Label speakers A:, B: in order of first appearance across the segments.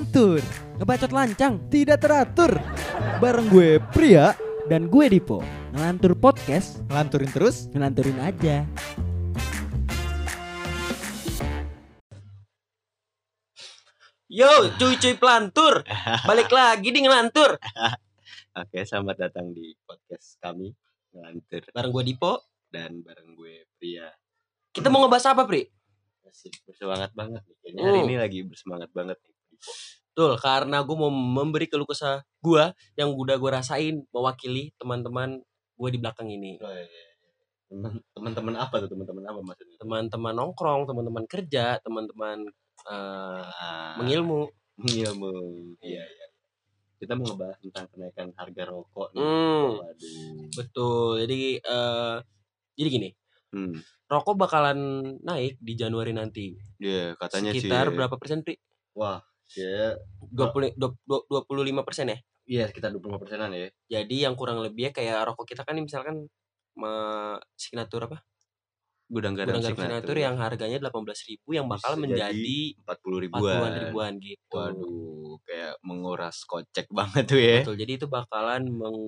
A: Ngelantur
B: Ngebacot lancang.
A: Tidak teratur. Bareng gue Pria
B: Dan gue Dipo. Ngelantur podcast.
A: Ngelanturin terus.
B: Ngelanturin aja. Yo cuy-cuy pelantur. Balik lagi di ngelantur.
C: Oke, selamat datang di podcast kami Ngelantur.
B: Bareng gue Dipo.
C: Dan bareng gue Pria.
B: Kita mau ngebahas apa Pri?
C: Masih bersemangat banget nih. Kayaknya hari
B: Oh.
C: ini lagi bersemangat banget nih.
B: Betul, karena gue mau memberi keluh kesah gue Yang udah gue rasain Mewakili teman-teman gue di belakang ini
C: Oh, iya, iya. Teman- Teman-teman apa tuh? Teman-teman apa maksudnya?
B: Teman-teman nongkrong, teman-teman kerja Teman-teman eh,
C: Ah,
B: mengilmu
C: mengilmu. Iya, iya. Kita mau ngebahas tentang kenaikan harga rokok nih.
B: Hmm.
C: Waduh.
B: Betul. Jadi eh jadi gini,
C: Hmm.
B: rokok bakalan naik di Januari nanti.
C: Iya, katanya
B: Sekitar
C: sih.
B: berapa persen, Pri?
C: Wah, ya
B: 20 dua- dua- 25 persen ya.
C: iya sekitar 25 persenan ya.
B: Jadi yang kurang lebihnya kayak rokok kita kan misalkan me, signatur apa?
C: Gudang garam
B: Gudang garam signatur yang harganya 18.000 yang bakal
C: Bisa
B: menjadi
C: 40 ribuan.
B: 40-an ribuan gitu.
C: Waduh, kayak menguras kocek banget tuh ya.
B: Betul. Jadi itu bakalan meng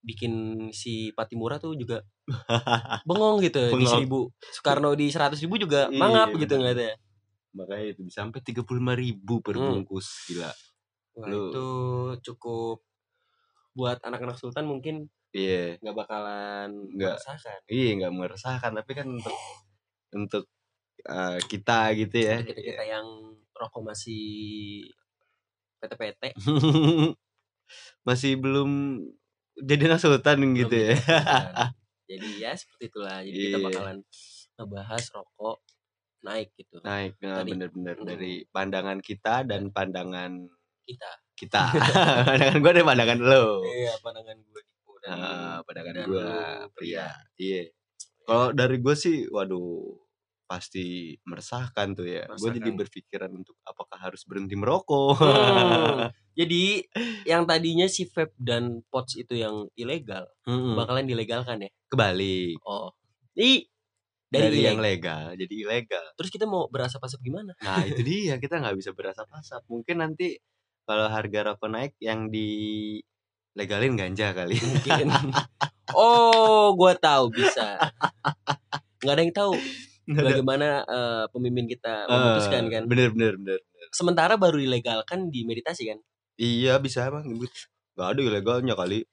B: bikin si Patimura tuh juga bengong gitu di
C: Bengong.
B: 1000. Soekarno di 100.000 juga
C: Iya,
B: mangap gitu
C: bener.
B: nggak ada.
C: Makanya itu bisa sampai 35 ribu per
B: Hmm.
C: bungkus. Gila.
B: Wah,
C: Lu-
B: itu cukup buat anak-anak sultan mungkin
C: Iya.
B: nggak bakalan
C: Nggak.
B: merasakan.
C: Iya nggak meresahkan tapi kan untuk untuk uh, kita gitu ya.
B: Kita kita yang rokok masih PT-PT
C: Masih belum jadi anak sultan gitu
B: belum
C: ya.
B: jadi ya seperti itulah. Jadi kita
C: Iya.
B: bakalan ngebahas rokok naik gitu.
C: Naik nah, bener-bener
B: Hmm.
C: dari pandangan kita dan pandangan
B: Kita.
C: kita. pandangan gue dan pandangan lo.
B: Iya, pandangan gue dan
C: Nah, pandangan
B: dan
C: gue pria. Iya. Kalau dari gue sih, waduh, pasti meresahkan tuh ya. Gue jadi berpikiran untuk apakah harus berhenti merokok.
B: Hmm. Jadi yang tadinya si vape dan pots itu yang ilegal
C: Mm-mm.
B: bakalan dilegalkan ya.
C: Kebalik
B: Oh. Ih,
C: dari,
B: dari,
C: yang legal jadi ilegal.
B: Terus kita mau berasap-asap gimana?
C: Nah itu dia kita nggak bisa berasap-asap. Mungkin nanti kalau harga rokok naik yang di legalin ganja kali.
B: Mungkin. oh, gua tahu bisa. Nggak ada yang tahu
C: Nggak
B: bagaimana eh, pemimpin kita memutuskan
C: Eh,
B: kan.
C: Bener bener bener.
B: Sementara baru dilegalkan di meditasi kan.
C: Iya bisa emang nyebut. Gak ada ilegalnya kali.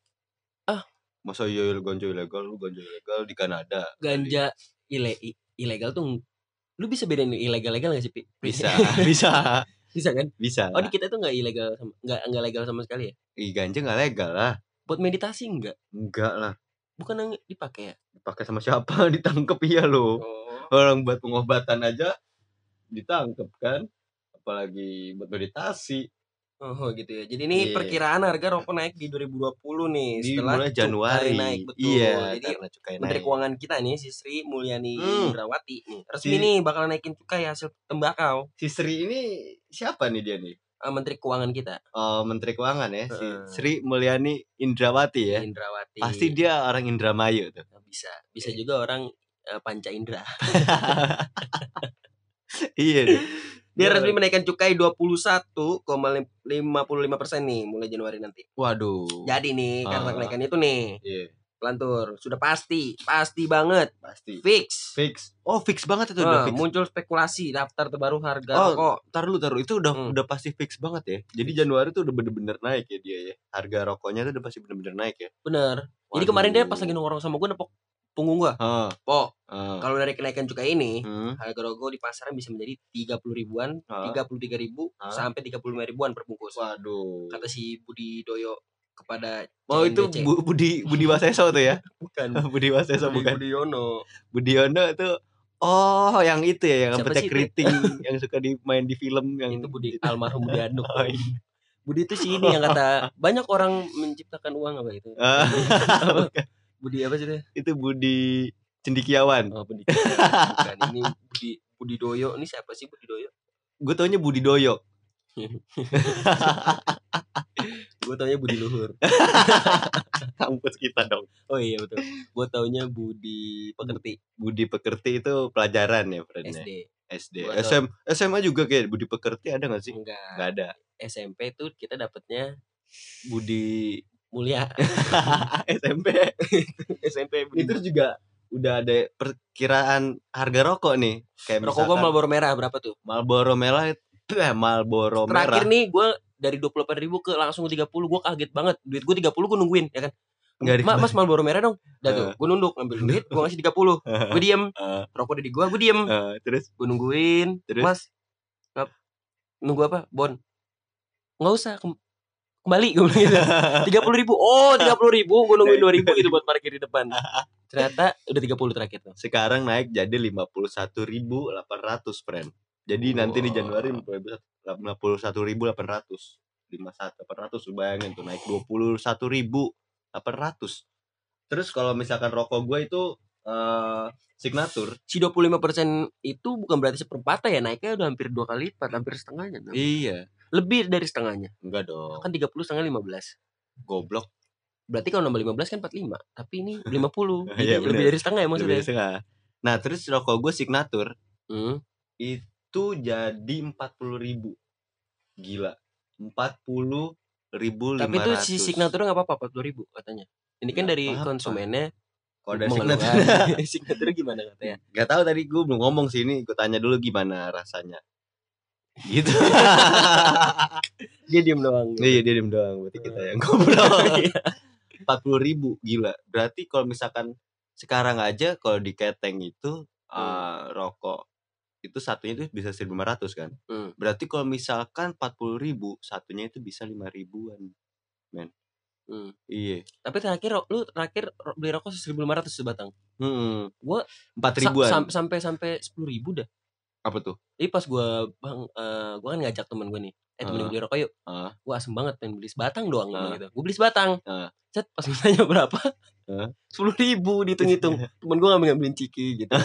B: Ah.
C: Masa iya ganja ilegal, lu ganja ilegal di Kanada.
B: Ganja ile ilegal tuh lu bisa bedain ilegal-legal gak sih, Pi?
C: Bisa, bisa,
B: Bisa kan?
C: bisa.
B: Oh, di kita tuh nggak ilegal nggak nggak legal sama sekali ya.
C: Ih, ganja nggak legal lah.
B: Buat meditasi enggak?
C: Enggak lah.
B: Bukan yang dipakai ya?
C: Dipakai sama siapa? Ditangkep iya lo.
B: Oh.
C: Orang buat pengobatan aja ditangkep kan. Apalagi buat meditasi.
B: Oh gitu ya. Jadi ini
C: Iya.
B: perkiraan harga rokok naik di 2020 nih
C: Di
B: setelah
C: mulai
B: cukai
C: Januari.
B: naik betul.
C: Iya,
B: Jadi
C: cukai
B: Menteri
C: naik.
B: Keuangan kita nih si Sri Mulyani
C: Hmm.
B: Indrawati nih. Resmi
C: Si-
B: nih bakal naikin cukai hasil tembakau.
C: Si Sri ini siapa nih dia nih?
B: Eh, Menteri Keuangan kita
C: Oh, Menteri Keuangan ya, si
B: Heeh.
C: Sri Mulyani Indrawati ya.
B: Indrawati.
C: Pasti dia orang Indramayu tuh.
B: bisa. Bisa juga orang eh, Panca Indra.
C: iya.
B: Dia
C: Dia
B: resmi menaikkan cukai 21,55% nih mulai Januari nanti.
C: Waduh.
B: Jadi nih karena
C: Ah.
B: kenaikan itu nih
C: Iya,
B: pelantur sudah pasti, pasti banget,
C: pasti.
B: fix.
C: Fix. Oh, fix banget itu udah
B: Nah,
C: fix.
B: muncul spekulasi daftar terbaru harga
C: Oh,
B: rokok.
C: Taruh lu, taruh. Itu udah
B: Hmm.
C: udah pasti fix banget ya. Jadi Januari tuh udah bener-bener naik ya dia ya. Harga rokoknya tuh udah pasti bener-bener naik ya.
B: Bener. Jadi
C: Waduh.
B: kemarin dia pas lagi nongkrong sama gue nepok punggung gua.
C: Heeh.
B: Po,
C: heeh.
B: kalau dari kenaikan cukai ini,
C: Hmm.
B: harga rokok di pasaran bisa menjadi 30 ribuan,
C: Ah.
B: 33 ribu
C: Ah.
B: sampai 35 ribuan per bungkus.
C: Waduh.
B: Kata si Budi Doyo kepada
C: Oh itu. Bu- Budi Budi Waseso tuh ya?
B: bukan
C: Budi Waseso
B: Budi,
C: bukan?
B: Budi Yono.
C: Budiono itu oh yang itu ya yang
B: itu?
C: keriting yang suka dimain di film yang
B: Itu Budi almarhum Budi Anduk.
C: Oh, iya.
B: Budi itu sih ini yang kata banyak orang menciptakan uang apa itu? Budi apa sih itu?
C: itu Budi Cendikiawan.
B: Oh, Budi. Bukan ini Budi Budi Doyo. Ini siapa sih Budi Doyo?
C: Gue taunya Budi Doyo.
B: Gue taunya Budi Luhur.
C: Kampus kita dong.
B: Oh iya betul. Gue taunya Budi Pekerti
C: Budi Pekerti itu pelajaran ya friendnya.
B: SD.
C: SD.
B: Gua tau.
C: SM SMA juga kayak Budi Pekerti ada gak sih?
B: Enggak.
C: Gak ada.
B: SMP tuh kita dapetnya
C: Budi
B: mulia
C: SMP
B: SMP
C: itu juga udah ada perkiraan harga rokok nih. Kayak
B: rokok
C: misalkan
B: Marlboro merah berapa tuh?
C: Marlboro merah itu eh Marlboro
B: terakhir
C: merah
B: nih gue dari dua puluh ribu ke langsung 30 gue kaget banget. Duit gue 30 gue nungguin ya kan?
C: Nggak
B: Ma, mas Marlboro merah dong. Udah tuh
C: Eh.
B: gue nunduk ngambil duit gue ngasih 30 gue diem.
C: Eh,
B: rokok dari gue gue diem.
C: Eh, terus?
B: Gue nungguin.
C: Terus?
B: mas nunggu apa? Bon. Nggak usah kembali gue bilang gitu. Tiga puluh ribu. Oh tiga puluh ribu. Gue nungguin dua ribu gitu buat parkir di depan. Ternyata udah 30 terakhir tuh.
C: Sekarang naik jadi 51.800 friend. Jadi nanti di Januari 51.800 51.800 lu bayangin tuh naik 21.800 terus kalau misalkan rokok gue itu eh signature
B: si 25% itu bukan berarti seperempat ya naiknya udah hampir dua kali lipat hampir setengahnya
C: iya
B: lebih dari setengahnya.
C: Enggak dong.
B: Kan 30 setengah 15
C: goblok.
B: Berarti kalau nambah 15 kan 45 tapi ini 50 jadi
C: Iya,
B: lebih dari setengah ya
C: Lebih
B: maksudnya
C: dari setengah. nah terus rokok gue signature
B: hmm.
C: itu jadi 40.000 gila. 40 ribu
B: tapi itu si signature nggak apa-apa 40 ribu katanya. Ini kan
C: Nggak
B: dari
C: apa-apa.
B: konsumennya
C: kalau dari
B: mengeluhkan.
C: signature.
B: Signature gimana katanya?
C: Gak tahu tadi gue belum ngomong sini, gue tanya dulu gimana rasanya. Gitu.
B: dia diem doang
C: iya dia diem doang, berarti kita yang ngobrol.
B: Iya.
C: Empat puluh ribu, gila. Berarti kalau misalkan sekarang aja kalau di keteng itu eh, rokok itu satunya itu bisa 1500 kan.
B: Hmm.
C: Berarti kalau misalkan 40 ribu, satunya itu bisa lima ribuan.
B: Hmm.
C: Iya.
B: tapi terakhir lu terakhir beli rokok 1500 sebatang
C: Hmm.
B: Gua
C: empat
B: Sa-
C: ribuan.
B: sam- sampai sampai sepuluh ribu dah
C: Apa tuh?
B: Jadi pas gua bang, eh, gua kan ngajak temen gue nih, eh temen gue beli rokok yuk.
C: Ah.
B: Gua asem banget pengen beli sebatang doang
C: Ah.
B: gitu. Gue beli sebatang.
C: Ah.
B: Cet pas ditanya berapa? Sepuluh ribu dihitung-hitung. temen gue ngambil ngambilin ciki gitu.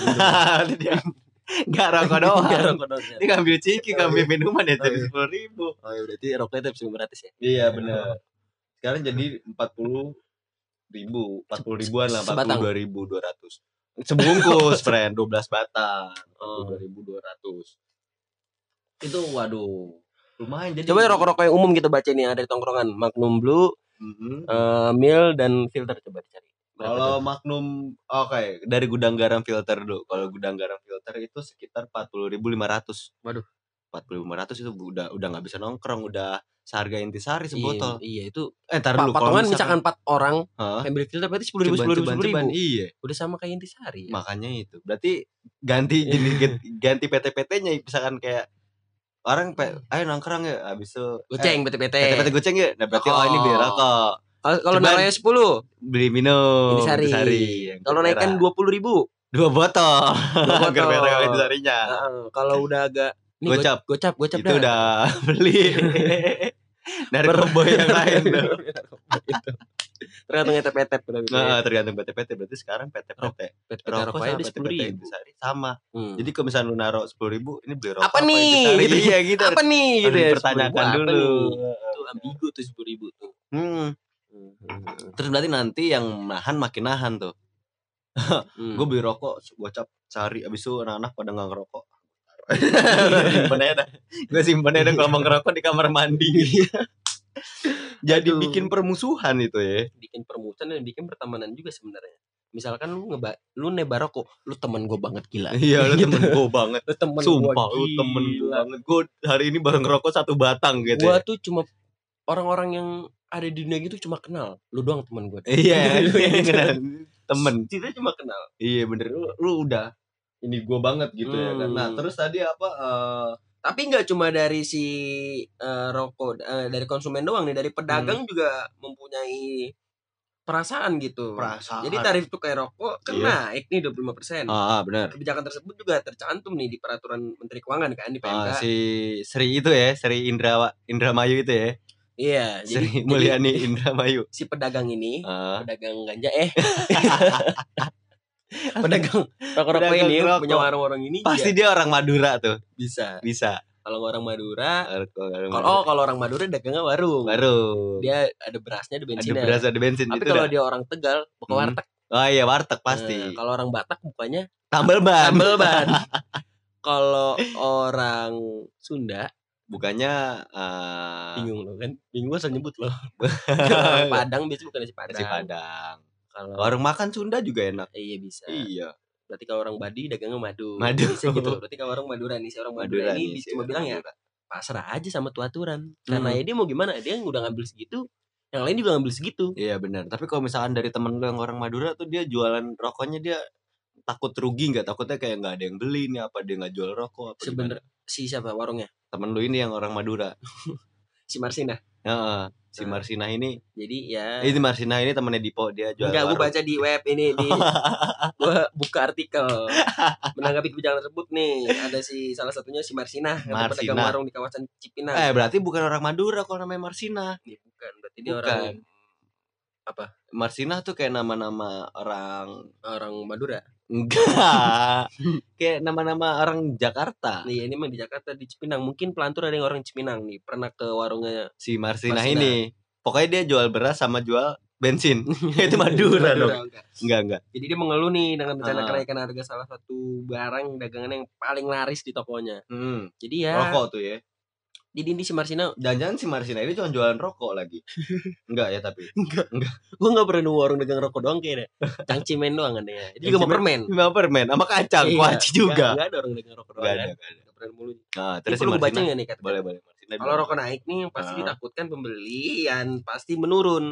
C: Gak rokok doang.
B: Nggak rokok doang.
C: Ini ngambil ciki, ngambil minuman ya jadi
B: Oh, iya.
C: sepuluh ribu.
B: Oh ya berarti rokoknya tapi sembilan ratus ya.
C: Iya benar. Sekarang jadi empat puluh ribu, empat puluh ribuan lah, empat puluh dua ribu dua ratus. Sebungkus, friend, dua belas batang,
B: Oh.
C: dua ribu dua ratus. Itu waduh, lumayan jadi.
B: Coba rokok-rokok yang umum kita baca nih ada di tongkrongan Magnum Blue,
C: Mhm.
B: eh, Mil dan filter coba dicari.
C: Kalau? Magnum, oke dari gudang garam filter dulu. Kalau gudang garam filter itu sekitar empat puluh ribu lima ratus.
B: Waduh.
C: Empat puluh lima ratus itu udah udah nggak bisa nongkrong, udah seharga intisari sebotol.
B: Iya, iya itu
C: Eh, tar dulu. kalau
B: patungan misalkan empat orang yang beli filter berarti sepuluh ribu sepuluh ribu sepuluh ribu.
C: Iya.
B: Udah sama kayak intisari. Ya?
C: makanya itu berarti ganti jenis ganti PT-PT-nya misalkan kayak orang pe, ayo nongkrong ya habis itu
B: Goceng
C: eh, PT-PT goceng ya nah berarti oh, ini beli
B: Oh.
C: rokok
B: Kalau naruhnya 10
C: beli minum
B: Intisari.
C: yang
B: Kalau naikkan 20 ribu
C: dua botol
B: Dua
C: agar
B: botol.
C: merah intisarinya
B: Kalau udah agak nih, go-
C: Gocap.
B: Gocap Gocap
C: itu udah beli dari kombo yang lain tuh.
B: Tergantung etep-etep berarti.
C: nah tergantung PT-PT berarti sekarang PT-PT
B: PT
C: rokok sama
B: di 10
C: PT-PT
B: ribu
C: intisari sama
B: Hmm.
C: jadi kalau misalnya lu naruh sepuluh ribu ini beli rokok
B: Apa nih? Gitu.
C: iya gitu
B: Apa nih gitu ya?
C: dipertanyakan
B: 10 ribu apa
C: dulu.
B: Itu ambigu tuh 10 ribu tuh.
C: hmm.
B: Hmm.
C: Terus berarti nanti yang nahan makin nahan tuh.
B: Hmm.
C: Gue beli rokok gocap sehari abis itu anak-anak pada nggak ngerokok. Simpen aja dah. Gue simpen aja mau ngerokok di kamar mandi. Jadi
B: Aduh.
C: bikin permusuhan itu ya.
B: bikin permusuhan dan bikin pertemanan juga sebenarnya. Misalkan lu ngeba lu nebar rokok, lu teman gue banget gila.
C: Iya lu
B: Gitu.
C: temen gue banget.
B: Lu temen
C: Sumpah
B: gua
C: lu temen gue
B: gila.
C: banget. Gue hari ini bareng ngerokok satu batang gitu
B: Gua
C: ya.
B: tuh cuma orang-orang yang ada di dunia gitu cuma kenal. Lu doang teman gue.
C: Iya,
B: Lu yang
C: kenal. temen.
B: Kita cuma kenal.
C: Iya bener lu, lu udah ini gue banget gitu ya kan. Nah
B: Hmm.
C: terus tadi apa? eh,
B: Tapi nggak cuma dari si eh, rokok eh, dari konsumen doang nih, dari pedagang juga mempunyai perasaan gitu.
C: perasaan.
B: Jadi tarif tuh kayak rokok kan
C: Iya.
B: naik nih 25%.
C: Ah bener.
B: Kebijakan tersebut juga tercantum nih di peraturan Menteri Keuangan kan di PMK.
C: Ah, si Sri itu ya, Sri Indra Indramayu itu ya.
B: Iya,
C: Sri
B: jadi
C: Mulyani Indramayu.
B: si pedagang ini,
C: Ah,
B: pedagang ganja eh pedagang rokok-rokok ini punya warung-warung ini
C: pasti
B: dia
C: dia orang Madura tuh.
B: bisa.
C: Bisa.
B: Kalau orang Madura,
C: Kalau
B: oh kalau orang Madura dagangnya warung.
C: baru
B: Dia ada berasnya, ada
C: ada
B: bensinnya.
C: beras ada bensin
B: Tapi kalau dia orang Tegal, buka
C: Hmm.
B: warteg.
C: Oh iya warteg
B: Nah,
C: pasti.
B: kalau orang Batak bukanya
C: Tambal ban.
B: sambal ban. kalau orang Sunda
C: bukannya eh,
B: Bingung lo kan? Bingung asal nyebut lo. Padang biasanya bukan nasi Padang.
C: nasi padang
B: Kalau
C: warung makan Sunda juga enak
B: Eh, iya bisa.
C: iya
B: Berarti kalau orang Badi dagangnya madu.
C: Madu.
B: Bisa gitu. Berarti kalau orang Madura nih, si orang Madura,
C: Madura
B: ini cuma bilang ya pasrah aja sama tuh aturan. Karena
C: Hmm.
B: ya dia mau gimana? Dia udah ngambil segitu, yang lain juga ngambil segitu.
C: Iya benar. Tapi kalau misalkan dari temen lu yang orang Madura tuh dia jualan rokoknya dia takut rugi nggak? Takutnya kayak nggak ada yang beli nih apa dia nggak jual rokok apa
B: Sebener si siapa warungnya?
C: temen lu ini yang orang Madura.
B: Si Marsina.
C: Heeh. si. Marsina ini,
B: Jadi ya
C: eh, ini Marsina ini temennya Dipo dia jual.
B: Enggak, gue baca di web ini di gue buka artikel menanggapi kebijakan tersebut nih ada si salah satunya si Marsina yang
C: Marsina.
B: pedagang warung di kawasan Cipinang.
C: Eh berarti bukan orang Madura kalau namanya Marsina.
B: Nih, bukan, berarti dia
C: Bukan.
B: orang
C: Marsina tuh kayak nama-nama orang
B: orang Madura.
C: enggak. kayak nama-nama orang Jakarta.
B: Nih, ini mah di Jakarta di Cipinang. Mungkin pelantur ada yang orang Cipinang nih. Pernah ke warungnya
C: Si Marsina,
B: Marsina.
C: ini. Pokoknya dia jual beras sama jual bensin. itu Madura, dong.
B: enggak.
C: Enggak, enggak.
B: Jadi dia mengeluh nih dengan rencana
C: Ah.
B: kenaikan harga salah satu barang dagangan yang paling laris di tokonya.
C: Hmm.
B: Jadi ya,
C: Rokok tuh ya.
B: Jadi ini si Marsina,
C: Jangan-jangan si Marsina ini cuma jualan rokok lagi. Enggak ya tapi.
B: gue nggak pernah nemu warung dagang rokok doang kayaknya. Cangcimen doang kan ya. Itu juga mau permen.
C: Lima permen sama kacang,
B: Iya,
C: kuaci juga.
B: Enggak ada orang dagang rokok doang
C: Enggak
B: kan.
C: ada, enggak ada.
B: Nggak pernah nemu lu.
C: Nah,
B: Terus
C: si
B: perlu baca
C: Marsina
B: nggak nih kata
C: boleh boleh Marsina.
B: Kalau rokok naik nih pasti
C: Ah.
B: ditakutkan pembelian pasti menurun.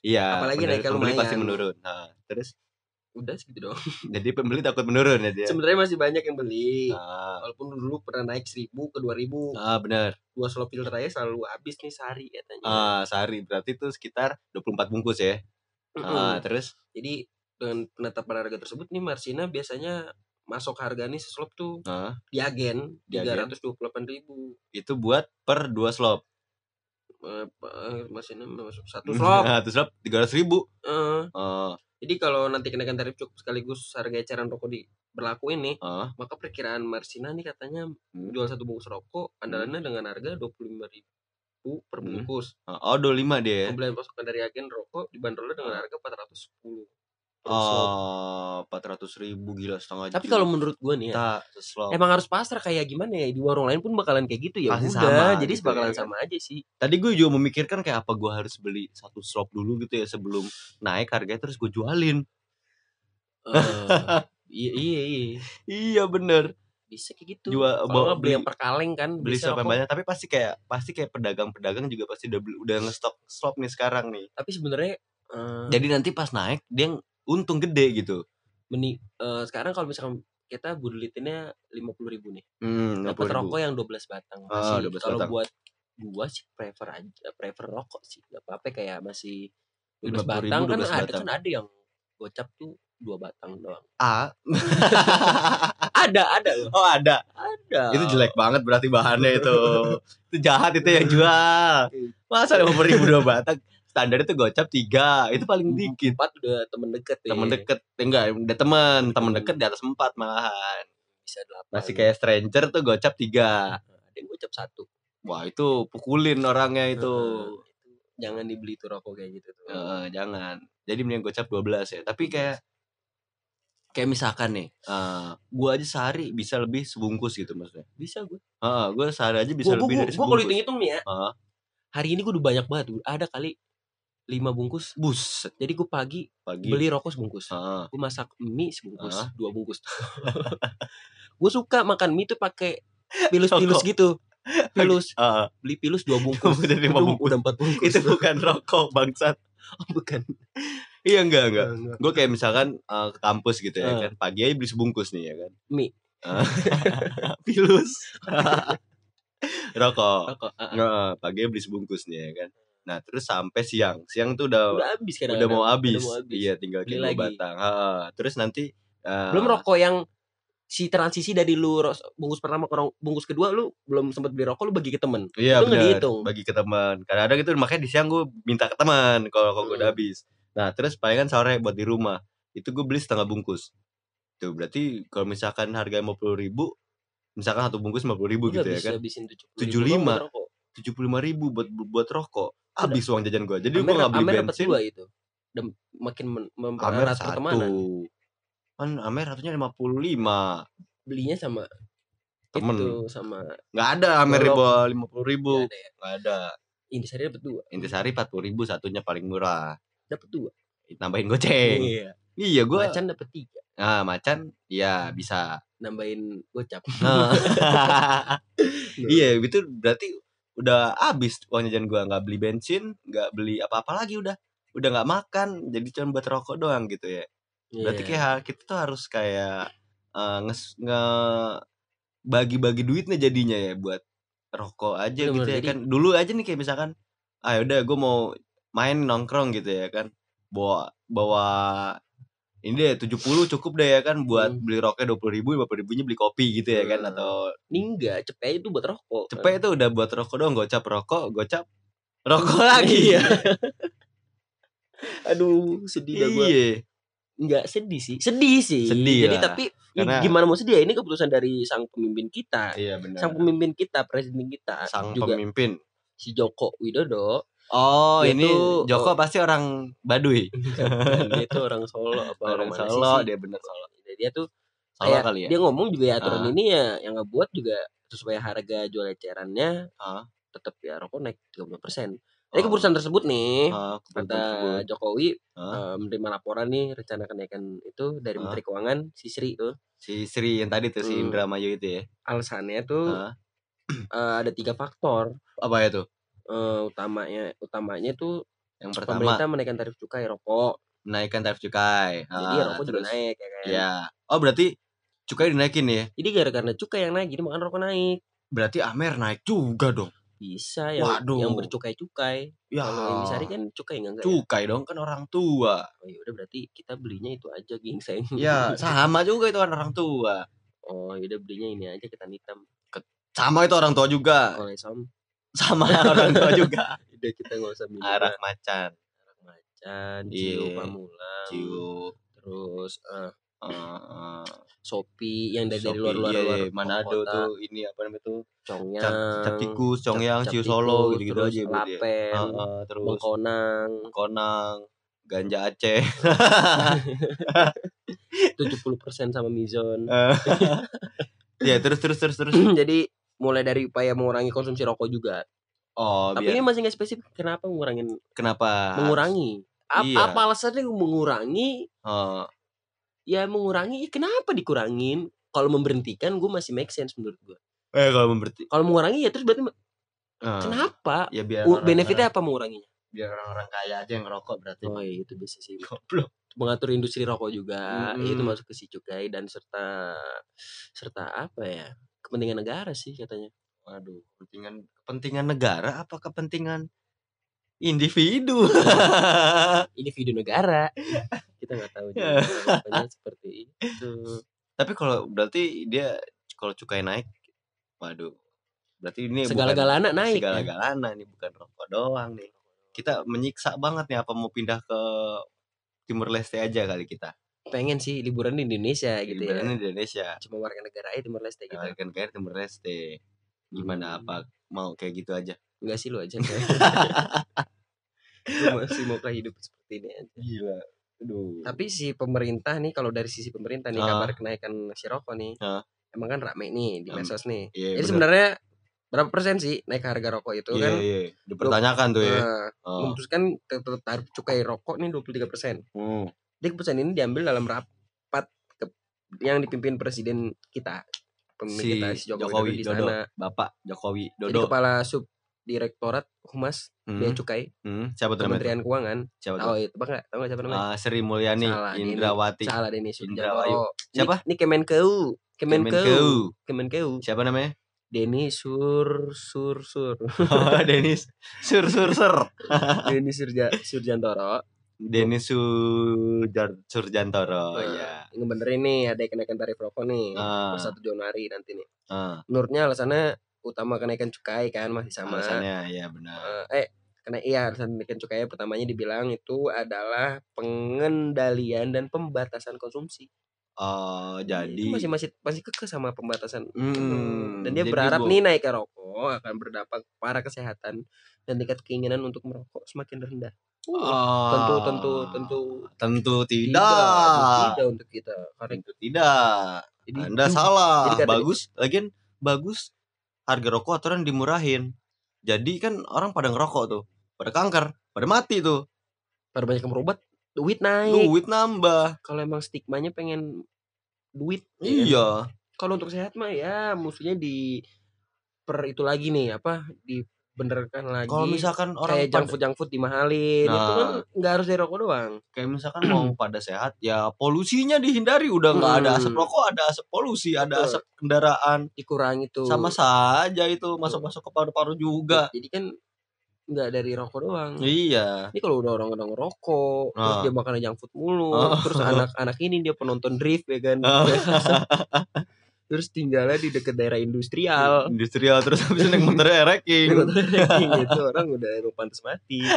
C: iya,
B: apalagi naiknya
C: pembeli
B: lumayan.
C: pasti menurun. Nah, terus
B: Udah segitu doang.
C: jadi pembeli takut menurun ya dia.
B: Sebenarnya masih banyak yang beli.
C: Nah,
B: Walaupun dulu pernah naik 1000 ke 2000.
C: ah benar.
B: Dua slot filter aja selalu habis nih sehari katanya.
C: Ah, sehari berarti itu sekitar 24 bungkus ya.
B: Mm-mm.
C: Ah, terus
B: Jadi dengan penetapan harga tersebut nih Marsina biasanya masuk harga nih seslop tuh
C: ah,
B: di agen
C: Di agen.
B: 328 ribu
C: itu buat per dua slop.
B: Eh, eh, Marsina masuk satu slop
C: Nah, satu slop 300 ribu.
B: Eh,
C: Ah,
B: jadi kalau nanti kenaikan tarif cukup sekaligus harga eceran rokok di berlaku ini
C: ah,
B: maka perkiraan Marsina nih katanya
C: Hmm.
B: jual satu bungkus rokok andalannya dengan harga 25.000 ribu per
C: Hmm.
B: bungkus
C: ah. Oh, 25 dia ya.
B: pembelian pasokan dari agen rokok dibanderolnya dengan harga 410 per slop.
C: Oh, 400 ribu gila setengah
B: tapi kalau menurut gua nih ya emang harus pasrah kayak gimana ya di warung lain pun bakalan kayak gitu ya
C: Pasti
B: udah
C: sama
B: jadi
C: gitu
B: bakalan
C: ya
B: sama aja sih
C: Tadi gue juga memikirkan kayak apa gue harus beli satu slop dulu gitu ya sebelum naik harganya terus gue jualin.
B: Eh, iya iya iya
C: Iya bener.
B: bisa kayak gitu
C: Jual bawa-
B: nggak beli yang per kaleng kan
C: beli yang
B: rokok.
C: banyak tapi pasti kayak pasti kayak pedagang-pedagang juga pasti udah beli, udah ngestok slop nih sekarang nih.
B: tapi sebenarnya eh,
C: Jadi nanti pas naik dia ng- untung gede gitu.
B: Meni eh, sekarang kalau misalkan kita budelitinnya lima puluh ribu nih
C: Hmm,
B: dapat
C: 50.000.
B: rokok yang 12 batang
C: Ah,
B: masih
C: 12
B: kalau buat gua sih prefer aja prefer rokok sih nggak apa-apa kayak masih 12
C: 50.000,
B: batang kan
C: 12
B: ada
C: batang.
B: kan ada yang gocap tuh dua batang doang
C: A.
B: ada ada loh
C: oh ada.
B: ada
C: Itu jelek banget berarti bahannya itu. itu jahat itu yang jual. Masa 50 ribu dua batang? Standar itu gocap tiga. Itu paling dikit.
B: empat udah temen deket ya.
C: Temen deket. Enggak, udah temen. Temen deket di atas empat malahan.
B: bisa delapan
C: Masih kayak stranger tuh gocap tiga.
B: ada yang gocap satu
C: Wah itu pukulin orangnya itu.
B: Jangan dibeli tuh rokok kayak gitu tuh
C: Eh, jangan. Jadi mending gocap 12 ya. Tapi kayak kayak misalkan nih, eh gua aja sehari bisa lebih sebungkus gitu maksudnya.
B: bisa gue
C: Heeh, gua sehari aja bisa
B: gue
C: lebih dari
B: gue kalau
C: sebungkus.
B: hitung-hitung nih ya
C: Heeh.
B: hari ini gue udah banyak banget Gua ada kali lima bungkus
C: Buset
B: jadi gue pagi
C: pagi.
B: beli rokok sebungkus
C: Heeh.
B: gue masak mie sebungkus
C: Ah.
B: dua bungkus gue suka makan mie tuh pakai pilus-pilus gitu pilus
C: Heeh.
B: beli pilus dua bungkus
C: Udah lima bungkus.
B: udah empat bungkus
C: itu bukan rokok bangsat.
B: Oh, bukan
C: Iya enggak enggak.
B: Enggak.
C: Gue kayak misalkan eh, ke kampus gitu ya
B: Eh.
C: kan. Pagi aja beli sebungkus nih ya kan.
B: Mie.
C: Eh, Pilus. rokok.
B: rokok ah, ah.
C: Heeh, pagi beli sebungkus nih ya kan. Nah, terus sampai siang. Siang tuh udah
B: udah habis kan
C: udah mau habis.
B: mau habis.
C: Iya, tinggal
B: Beli lagi.
C: batang. Heeh. Terus nanti eh,
B: belum rokok yang si transisi dari lu bungkus pertama ke bungkus kedua lu belum sempat beli rokok lu bagi ke temen
C: Iya
B: Itu nggak
C: benar.
B: dihitung.
C: Bagi ke teman. Kadang-kadang itu makanya di siang gue minta ke teman kalau kalau gue udah
B: Hmm.
C: habis. Nah terus palingan sore buat di rumah itu gue beli setengah bungkus. Tuh berarti kalau misalkan harga lima puluh ribu, misalkan satu bungkus lima puluh ribu
B: Lu
C: gitu ya kan, 75.
B: 75
C: tujuh puluh lima ribu buat buat rokok. Habis uang jajan gue. Jadi gue nggak beli
B: Amer
C: bensin.
B: dua itu dan makin mempererat
C: satu.
B: pertemanan
C: Kan Amer satunya lima puluh lima.
B: belinya sama
C: Temen.
B: Itu sama
C: Nggak ada Amer bawah lima puluh ribu.
B: Nggak ada ya.
C: Ada.
B: Intisari dapat dua.
C: Intisari empat puluh ribu satunya paling murah.
B: Dapat dua.
C: Nambahin goceng.
B: Iya.
C: Iya gue.
B: Macan dapat tiga.
C: Nah macan, ya bisa.
B: Nambahin gocap.
C: Nah. iya itu berarti udah habis uang jajan gua nggak beli bensin nggak beli apa-apa lagi udah. Udah nggak makan jadi cuma buat rokok doang gitu ya. Berarti
B: Iya.
C: kayak kita tuh harus kayak eh, nges nge bagi-bagi duitnya jadinya ya buat rokok aja
B: Bener,
C: gitu ya
B: jadi-
C: kan. Dulu aja nih kayak misalkan ah udah gue mau main nongkrong gitu ya kan. Bawa bawa ini deh 70 cukup deh ya kan buat
B: Hmm.
C: beli dua puluh ribu lima ribunya beli kopi gitu ya kan
B: Hmm.
C: atau
B: Ini enggak, cepet itu buat rokok. kan.
C: cepet itu udah buat rokok doang gocap rokok gocap rokok lagi
B: Iya. Aduh, sedih dah gua.
C: iya
B: Enggak sedih sih. Sedih sih.
C: Sedih
B: Jadi
C: lah.
B: tapi ya
C: Karena-
B: gimana mau sedih ya? Ini keputusan dari sang pemimpin kita.
C: iya benar
B: Sang pemimpin kita, presiden kita
C: sang
B: juga
C: pemimpin
B: si Joko Widodo.
C: Oh
B: Dia
C: ini
B: tuh-
C: Joko pasti orang Baduy
B: dia tuh orang Solo apa
C: orang
B: mana
C: Solo
B: sih?
C: dia bener Solo
B: Dia- Dia tuh
C: Solo
B: kayak
C: kali ya
B: dia ngomong juga ya aturan
C: Ah.
B: ini ya yang ngebuat juga supaya harga jual ecerannya
C: Ah.
B: tetap ya rokok naik 30%. Jadi
C: Oh.
B: keputusan tersebut nih
C: Ah, keputusan
B: kata
C: tersebut.
B: Jokowi
C: Ah.
B: eh, menerima laporan nih rencana kenaikan itu dari
C: Ah.
B: Menteri Keuangan si Sri tuh.
C: si Sri yang tadi tuh si
B: Hmm.
C: Indramayu itu ya
B: Alasannya tuh
C: Ah.
B: eh, ada tiga faktor
C: apa ya tuh
B: Eh, utamanya utamanya tuh
C: yang pertama
B: pemerintah menaikkan tarif cukai rokok.
C: menaikkan tarif cukai
B: Jadi
C: Ah,
B: rokok juga
C: terus
B: naik ya kan.
C: ya oh berarti cukai dinaikin ya
B: Jadi gara-gara cukai yang naik jadi makan rokok naik.
C: berarti Amer naik juga dong
B: Bisa yang
C: Waduh.
B: yang bercukai-cukai.
C: ya
B: Kalau yang disari kan cukai enggak enggak. ya?
C: cukai dong kan orang tua
B: Oh ya udah berarti kita belinya itu aja gingseng.
C: ya sama juga itu kan orang tua
B: oh ya udah belinya ini aja ketan hitam.
C: sama itu orang tua juga
B: som.
C: Sama orang tua juga.
B: Udah kita nggak usah minum.
C: arak macan.
B: Arak macan,
C: Iya.
B: ciu pamulang,
C: ciu
B: terus eh
C: eh, eh,
B: Sopi yang dari dari
C: Shopee,
B: luar luar
C: iya,
B: luar
C: iya, Manado
B: kota,
C: tuh ini apa namanya tuh?
B: Congyang,
C: cap, cap tikus Congyang ciu Solo gitu-gitu
B: terus
C: aja ya.
B: Lapen,
C: Heeh, terus
B: Bengkonang,
C: Konang ganja Aceh.
B: 70% sama Mizon.
C: ya terus terus terus terus.
B: Jadi mulai dari upaya mengurangi konsumsi rokok juga.
C: oh
B: Tapi
C: biar
B: ini masih nggak spesifik kenapa ngurangin
C: kenapa
B: mengurangi.
C: Iya.
B: Apa alasannya mengurangi?
C: Oh,
B: Ya mengurangi, ya kenapa dikurangin? Kalau memberhentikan gue masih make sense menurut gue.
C: eh kalau berarti
B: Kalau mengurangi ya terus berarti
C: eh,
B: kenapa?
C: ya biar orang-orang-
B: benefitnya apa menguranginya?
C: biar orang-orang kaya aja yang ngerokok berarti
B: Oh iya itu bisa sih.
C: goblok
B: Mengatur industri rokok juga, ya itu masuk ke si cukai dan serta serta apa ya? Kepentingan negara sih katanya.
C: waduh kepentingan kepentingan negara apa kepentingan individu
B: Individu negara. Kita nggak tahu juga seperti itu.
C: tapi kalau berarti dia kalau cukai naik waduh berarti ini
B: Segala-galana naik. ya?
C: segala-galana nih bukan rokok doang nih kita menyiksa banget nih apa mau pindah ke Timur Leste aja kali kita
B: Pengen sih liburan di Indonesia gitu ya.
C: Liburan di Indonesia
B: Cuma warga negara aja Timor Leste gitu.
C: kan kayak Timur Leste gimana
B: Hmm.
C: apa mau kayak gitu aja
B: Enggak sih lu aja. Gue masih mau hidup seperti ini aja.
C: gila aduh
B: Tapi si pemerintah nih kalau dari sisi pemerintah nih
C: Ah.
B: kabar kenaikan si rokok nih.
C: Ah.
B: Emang kan rame nih di medsos nih.
C: iya
B: Jadi sebenarnya berapa persen sih naik harga rokok itu
C: iya
B: kan?
C: iya dipertanyakan tuh ya
B: Nah,
C: oh.
B: memutuskan tetap tarif cukai rokok nih 23 persen.
C: Hmm.
B: Jadi keputusan ini diambil dalam rapat ke- yang dipimpin presiden kita, pemimpin
C: si
B: kita si Jokowi,
C: Jokowi
B: di
C: Dodo
B: sana.
C: Bapak Jokowi
B: Jadi
C: Dodo
B: kepala sub direktorat humas
C: Hmm.
B: bea cukai
C: Hmm. siapa tuh
B: Kementerian Keuangan.
C: siapa
B: Tahu
C: tuh
B: itu bang? Tahu nggak siapa namanya?
C: Ah, Sri Mulyani
B: Salah, ini-
C: Indrawati
B: Salah deh nih
C: Indrawayu.
B: Sujarwo.
C: Siapa?
B: Ini, ini Kemenkeu. Kemenkeu.
C: Kemenkeu.
B: Kemenkeu.
C: siapa namanya
B: Denny Sur Sur Sur.
C: oh, Denis Sur Sur Sur
B: Denny Surja Surjantoro.
C: Denis Sujar Surjantoro
B: Nah,
C: ya
B: Ngebenerin nih ada kenaikan tarif rokok nih.
C: Ah.
B: Per 1 Januari nanti nih.
C: ah,
B: Menurutnya alasannya utama kenaikan cukai kan masih sama.
C: alasannya ya benar
B: Eh, eh karena iya alasan kenaikan cukai pertamanya dibilang itu adalah pengendalian dan pembatasan konsumsi.
C: oh jadi
B: itu masih masih masih kekeh sama pembatasan
C: Hmm,
B: dan dia berharap
C: bu-
B: nih naik ke rokok akan berdampak para kesehatan dan tingkat keinginan untuk merokok semakin rendah. Uh, tentu tentu tentu
C: tentu
B: tidak
C: tidak
B: tidak untuk kita karena
C: tentu tidak
B: jadi
C: anda salah
B: jadi
C: bagus lagian bagus harga rokok aturan dimurahin. Jadi kan orang pada ngerokok tuh, pada kanker, pada mati tuh.
B: pada banyak yang berobat duit naik
C: Duit nambah.
B: kalau emang stigmanya pengen duit ya kan?
C: Iya.
B: kalau untuk sehat mah ya musuhnya di per itu lagi nih apa dibenerkan lagi
C: Kalau misalkan orang
B: kayak junk food junk food dimahalin itu kan
C: Nah.
B: nggak harus dari rokok doang
C: kayak misalkan mau pada sehat, ya polusinya dihindari. Udah nggak ada
B: Hmm.
C: asap rokok, ada asap polusi, ada
B: Betul.
C: asap kendaraan.
B: dikurangi tuh
C: Sama saja itu masuk-masuk ke paru-paru juga.
B: jadi kan nggak dari rokok doang
C: Iya.
B: ini kalau udah orang udah ngerokok terus
C: Ah.
B: dia makan junk food mulu
C: Ah.
B: terus anak-anak ini dia penonton drift ya kan
C: Ah.
B: terus tinggalnya di dekat daerah industrial.
C: Industrial terus habis itu naik motornya ranking.
B: gitu. Orang udah emang pantas mati.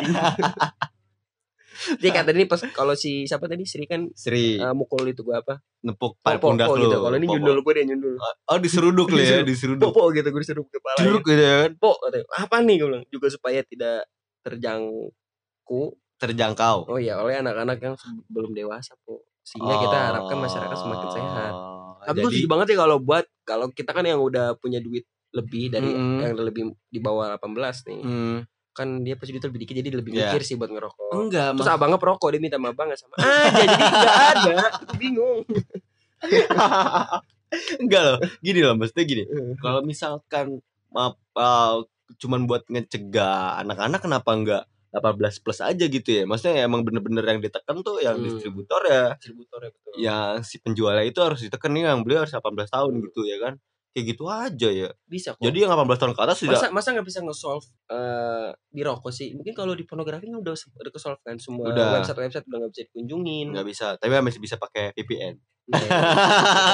B: Dia kata ini pas kalau si siapa tadi? Sri kan
C: Sri.
B: eh, mukul itu gua apa?
C: Nepuk pundak
B: gitu
C: lu.
B: kalau ini nyundul gua dia nyundul.
C: Oh diseruduk lu ya, diseruduk.
B: popo gitu gua disuruh kepala
C: Jeruk gitu ya kan.
B: po katanya, apa nih gue bilang? Juga supaya tidak terjangkau
C: Terjangkau.
B: oh ya oleh anak-anak yang belum dewasa po. Sehingga kita harapkan masyarakat semakin sehat Tapi gue
C: jadi
B: setuju banget ya kalau buat kalau kita kan yang udah punya duit lebih dari
C: Mm-mm.
B: yang lebih di bawah 18 nih
C: hmm,
B: kan dia pasti duit lebih dikit jadi lebih
C: Iya.
B: mikir sih buat ngerokok
C: enggak
B: terus abangnya perokok dia minta sama abangnya sama aja jadi nggak ada Aku bingung
C: enggak loh gini loh maksudnya gini
B: Hmm.
C: kalau misalkan maaf uh, cuman buat ngecegah anak-anak kenapa enggak 18 plus aja gitu ya. Maksudnya emang bener-bener yang ditekan tuh yang
B: Hmm.
C: distributor ya.
B: Distributor ya betul.
C: Yang si penjualnya itu harus ditekan nih yang beli harus 18 tahun gitu ya kan. Kayak gitu aja ya.
B: Bisa kok.
C: Jadi yang 18 tahun ke atas sudah
B: masa masa nggak bisa nge-solve eh, di rokok sih? Mungkin kalau di pornografi kan udah udah ke-solve kan semua
C: Udah.
B: website website udah nggak bisa dikunjungin.
C: Nggak bisa. Tapi masih bisa pakai VPN
B: Nah, itu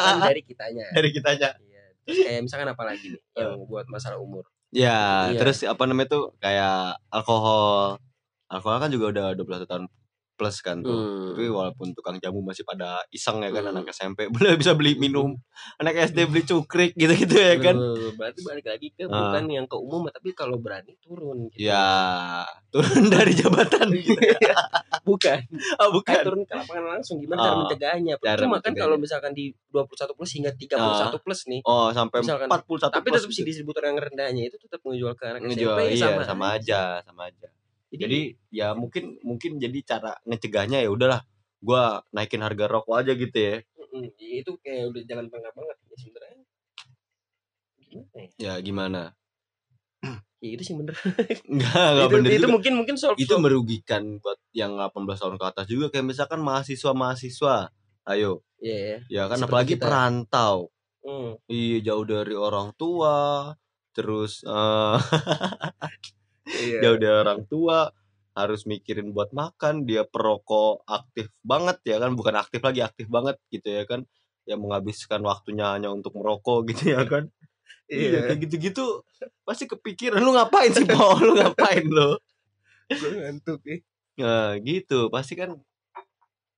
B: kan dari kitanya.
C: Dari kitanya.
B: Iya. Terus kayak misalkan apa lagi nih yang buat masalah umur
C: Ya,
B: Iya.
C: terus apa namanya tuh kayak alkohol. Alkohol kan juga udah 21 tahun plus kan tuh.
B: Hmm.
C: Tapi walaupun tukang jamu masih pada iseng ya kan
B: Hmm.
C: anak SMP boleh bisa beli minum. Anak SD beli cukrik gitu-gitu ya kan.
B: Betul, berarti balik lagi ke
C: Ah.
B: bukan yang ke umum tapi kalau berani turun gitu.
C: Ya, turun dari jabatan gitu. ya.
B: bukan
C: Oh, bukan.
B: turun ke lapangan langsung gimana cara
C: Ah,
B: mencegahnya cuma kan kalau misalkan di 21 plus hingga 31 plus nih
C: Oh, sampai
B: Misalkan,
C: 41
B: tapi
C: plus
B: tetap si
C: gitu.
B: distributor yang rendahnya itu tetap menjual ke anak
C: ngejual
B: SMP
C: iya
B: sama,
C: sama, aja, sama aja.
B: Jadi,
C: Jadi ya mungkin mungkin jadi cara ngecegahnya ya udahlah gua naikin harga rokok aja gitu ya.
B: mm, itu kayak udah jalan tengah banget ya sebenarnya gimana ya?
C: Ya gimana?
B: ya itu sih bener
C: Enggak, enggak
B: itu,
C: bener
B: itu
C: juga.
B: mungkin mungkin solve
C: itu merugikan buat yang 18 tahun ke atas juga kayak misalkan mahasiswa-mahasiswa. Ayo,
B: Iya,
C: ya kan
B: Seperti
C: apalagi
B: kita.
C: perantau.
B: Hmm.
C: Iya, jauh dari orang tua, terus eh
B: Iya.
C: jauh dari orang tua, harus mikirin buat makan, dia perokok aktif banget ya kan, bukan aktif lagi, aktif banget gitu ya kan. Yang menghabiskan waktunya hanya untuk merokok gitu ya kan. Iya,
B: Iya.
C: kayak gitu-gitu pasti kepikiran lu ngapain sih, Paul? Lu ngapain lo?
B: Gue ngantuk nih.
C: Nah, gitu. Pasti kan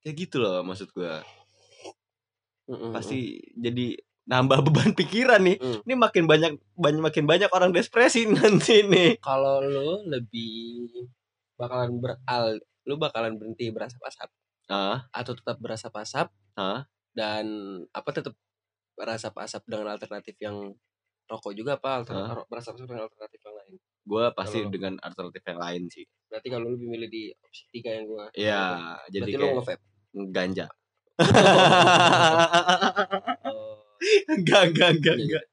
C: kayak gitu loh maksud gua.
B: Mm-mm.
C: Pasti jadi nambah beban pikiran nih.
B: Mm.
C: Ini makin banyak banyak makin banyak orang depresi nanti nih.
B: kalau lu lebih bakalan beral lu bakalan berhenti berasap-asap
C: Ah,
B: atau tetap berasap-asap
C: ah.
B: dan apa tetap berasap-asap dengan alternatif yang rokok juga apa alternatif berasap-asap dengan alternatif yang lain
C: Gua pasti
B: Kalau-
C: dengan alternatif yang lain sih.
B: berarti kalau lu lebih milih di opsi tiga yang gua
C: Iya, jadi
B: berarti lu
C: kayak
B: nge-vape
C: ganja. Enggak, enggak, enggak, enggak.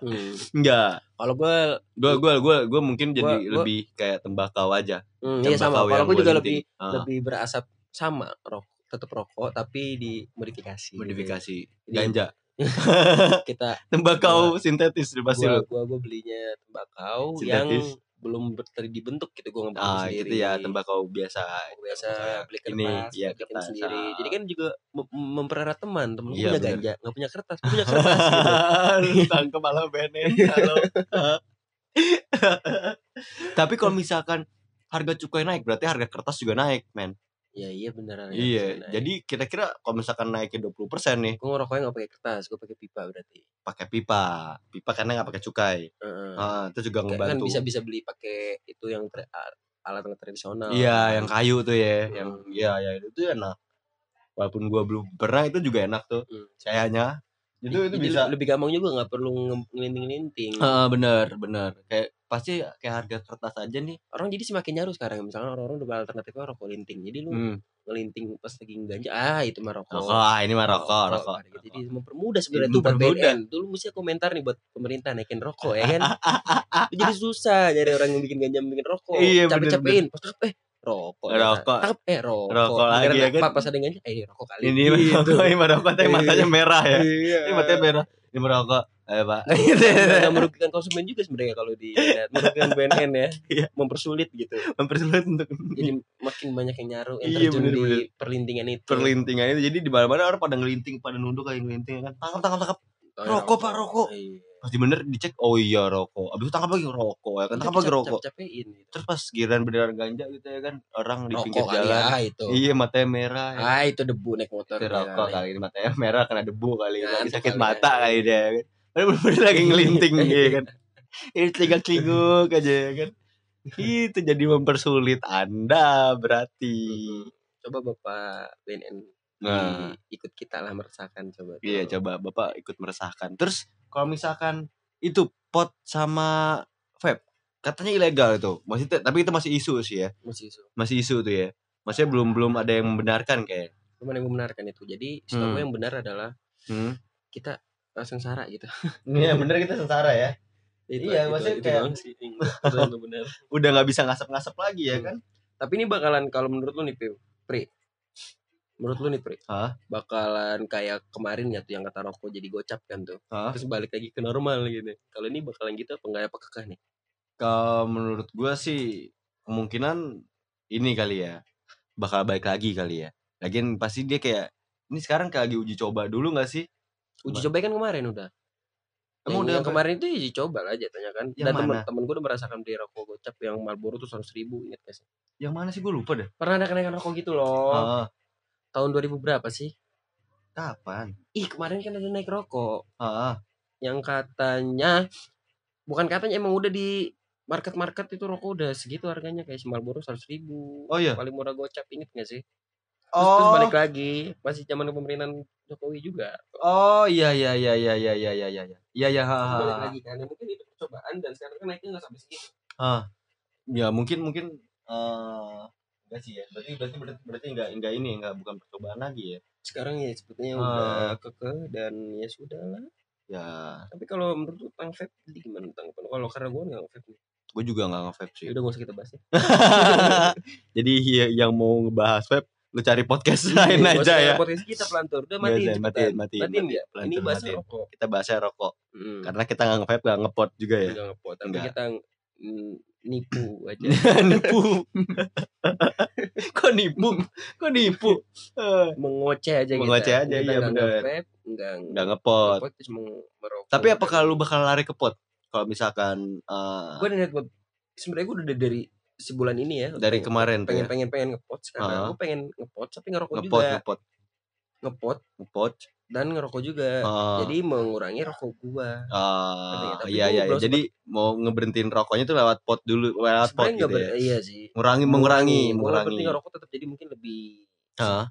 B: hmm.
C: Enggak.
B: kalau gua
C: Gua gua gua gua mungkin jadi
B: Gua-
C: lebih kayak tembakau aja.
B: hmm, iya sama
C: Tembakau
B: kalau gua juga lebih.
C: Ah,
B: lebih berasap sama rokok tetap rokok tapi dimodifikasi gitu
C: modifikasi
B: Jadi-
C: ganja.
B: kita
C: Tembakau sintetis pasti
B: gua,
C: lu.
B: gua gua belinya tembakau
C: Sintetis.
B: yang belum ber- ter- dibentuk gitu gua ngebentuk
C: Ah,
B: sendiri
C: gitu ya, tembakau biasa.
B: biasa
C: Kayak
B: beli
C: ini,
B: kertas
C: iya,
B: bikin
C: kertas,
B: sendiri
C: ah.
B: jadi kan juga mem- mempererat teman temen
C: Iya,
B: punya
C: bener.
B: ganja nggak punya kertas punya kertas gitu.
C: Lu tangkep malah benen halo. Tapi kalau misalkan harga cukai naik berarti harga kertas juga naik, men.
B: Ya iya beneran ya,
C: Iya, jadi kira-kira kalau misalkan naikin 20% nih
B: gua ngerokoknya nggak pakai kertas gua pakai pipa berarti
C: pakai pipa. Pipa karena nggak pakai cukai.
B: Heeh.
C: Ah, itu juga
B: kan
C: ngebantu.
B: bisa bisa beli pakai itu yang tra- alat alat tradisional
C: Iya, yang kayu tuh ya,
B: Hmm.
C: yang iya ya itu enak. Walaupun gua belum pernah itu juga enak tuh.
B: Hmm.
C: Kayaknya itu itu
B: Jadi
C: bisa
B: lebih gampang juga nggak perlu nge- ngelinting-linting.
C: Heeh, bener bener kayak pasti kayak harga kertas aja nih
B: Orang jadi semakin nyaru sekarang. Misalnya orang-orang udah alternatifnya rokok linting. Jadi lu
C: hmm.
B: ngelinting pas lagi ganja, ah itu mah rokok.
C: rokok ah ini mah rokok rokok,
B: Gitu. Jadi mempermudah sebenarnya tuh buat. BNN. Dulu mesti komentar nih buat pemerintah naikin rokok ya kan. Itu jadi susah nyari orang yang bikin ganja bikin rokok.
C: Iya,
B: Capek-capekin. Pas eh rokok.
C: Rokok.
B: Tangkap eh rokok.
C: Rokok lagi, ya kan?
B: Pak pas ganja, eh rokok kali.
C: ini mah rokok ini mah rokok tapi matanya merah ya
B: Iya.
C: ini matanya merah ini mah rokok eh pak
B: Nggak merugikan konsumen juga sebenarnya kalau di merugikan BNN ya.
C: Iya.
B: Mempersulit gitu.
C: mempersulit untuk
B: Jadi makin banyak yang nyaru yang
C: Iya,
B: terjun di perlintingan itu.
C: perlintingan itu jadi di mana-mana orang pada ngelinting pada nunduk kayak ngelinting kan tangkap tangkap tangkap Rokok, Pak, rokok.
B: Iya.
C: Pasti bener dicek oh iya rokok abis itu tangkap lagi rokok ya kan tangkap lagi rokok
B: Capek-capekin gitu.
C: terus pas giliran beneran ganja gitu ya kan orang di pinggir
B: Rokok kali
C: jalan
B: ah itu.
C: iya matanya merah ya.
B: Ah itu debu naik motor.
C: itu rokok kali ini matanya merah kena debu kali
B: Nah,
C: lagi
B: itu
C: sakit
B: kali
C: mata
B: ya.
C: kali dia kan Padahal bener-bener lagi ngelinting ya kan ini celingak celinguk aja ya kan itu jadi mempersulit anda berarti
B: Coba Bapak BNN
C: Nah.
B: ikut kita lah merasakan coba.
C: Iya coba bapak ikut meresahkan. Terus kalau misalkan itu pot sama vape katanya ilegal itu masih tapi itu masih isu sih ya
B: Masih isu.
C: masih isu tuh ya masih belum belum ada yang membenarkan kayak
B: Cuman yang membenarkan itu. Jadi setahu
C: Hmm.
B: yang benar adalah
C: hmm.
B: kita langsung sengsara gitu.
C: Iya bener kita sengsara ya
B: Itu-
C: Iya,
B: itu-
C: maksudnya
B: itu
C: kayak-
B: sih benar.
C: udah nggak bisa ngasap-ngasap lagi ya
B: Hmm.
C: kan
B: Tapi ini bakalan kalau menurut lu nih Pri. Menurut lu nih Pri,
C: Hah?
B: bakalan kayak kemarin ya tuh yang kata rokok jadi gocap kan tuh.
C: Hah?
B: Terus balik lagi ke normal gitu. Kalau ini bakalan gitu apa enggak apa kekeh nih?
C: kalau menurut gua sih kemungkinan ini kali ya bakal baik lagi kali ya lagian pasti dia kayak ini sekarang kayak lagi uji coba dulu nggak sih
B: Uji coba kan kemarin udah.
C: Emang
B: yang,
C: udah
B: yang kemarin itu uji coba lah jatuhnya kan. Dan temen,
C: mana?
B: temen gue udah merasakan beli rokok gocap yang Marlboro tuh seratus ribu inget gak sih?
C: yang mana sih gue lupa dah
B: Pernah ada kenaikan rokok gitu loh.
C: Ah,
B: Tahun 2000 berapa sih?
C: kapan
B: Ih kemarin kan ada naik rokok.
C: Ah,
B: Yang katanya bukan katanya emang udah di market-market itu rokok udah segitu harganya kayak si Marlboro seratus ribu.
C: Oh, iya?
B: Paling murah gocap inget gak sih? Terus, terus balik lagi masih zaman pemerintahan Jokowi juga.
C: Oh iya iya iya iya iya iya iya iya iya iya iya ha,
B: Terus
C: ha,
B: balik lagi kan ya mungkin itu percobaan dan sekarang kan naiknya nggak sampai segitu.
C: Ah, ya mungkin mungkin eh enggak sih ya berarti berarti berarti, berarti enggak enggak ini enggak bukan percobaan lagi ya
B: Sekarang ya sepertinya
C: Ah.
B: udah kekeh dan ya sudah lah.
C: ya
B: Tapi kalau menurut lu tentang vape jadi gimana tentang kalau karena gue nggak vape nih.
C: gue juga nggak nge-vape sih
B: Ya udah gak usah kita bahas ya.
C: jadi ya, yang mau ngebahas vape lu cari podcast lain
B: Nggak
C: aja ya
B: Podcast kita pelantur. Udah
C: Nggak
B: matiin
C: matiin, matiin,
B: Matiin ya. Ini bahasnya
C: matiin.
B: rokok.
C: kita bahasnya rokok
B: Hmm.
C: karena kita nggak nge-vape nggak ngepot juga ya
B: Enggak ngepot, tapi
C: Enggak.
B: kita mm, nipu aja.
C: nipu. Kok nipu? Kok nipu? Eh,
B: Mengoceh aja kita.
C: Mengoceh aja,
B: Kita
C: iya,
B: nggak nge-vape, enggak
C: nggak ngepot.
B: terus merokok.
C: tapi apakah lu bakal lari ke pot? Kalau misalkan eh,
B: gue udah niat buat sebenarnya gue udah dari sebulan ini ya.
C: Dari
B: pengen-
C: kemarin
B: pengen
C: ya?
B: Pengen pengen ngepot sekarang.
C: Ah.
B: gue pengen ngepot tapi ngerokok
C: ngepot
B: juga.
C: ngepot.
B: Ngepot.
C: Ngepot
B: dan ngerokok juga
C: Ah.
B: jadi mengurangi rokok gua nggak? Tapi
C: iya
B: gua
C: iya, iya. Jadi mau ngeberhentiin rokoknya tuh lewat pot dulu, lewat pot gitu ya.
B: iya sih
C: Mengurangi, mengurangi,
B: Gua
C: mengurangi.
B: berarti ngerokok tetap jadi mungkin lebih
C: Hah?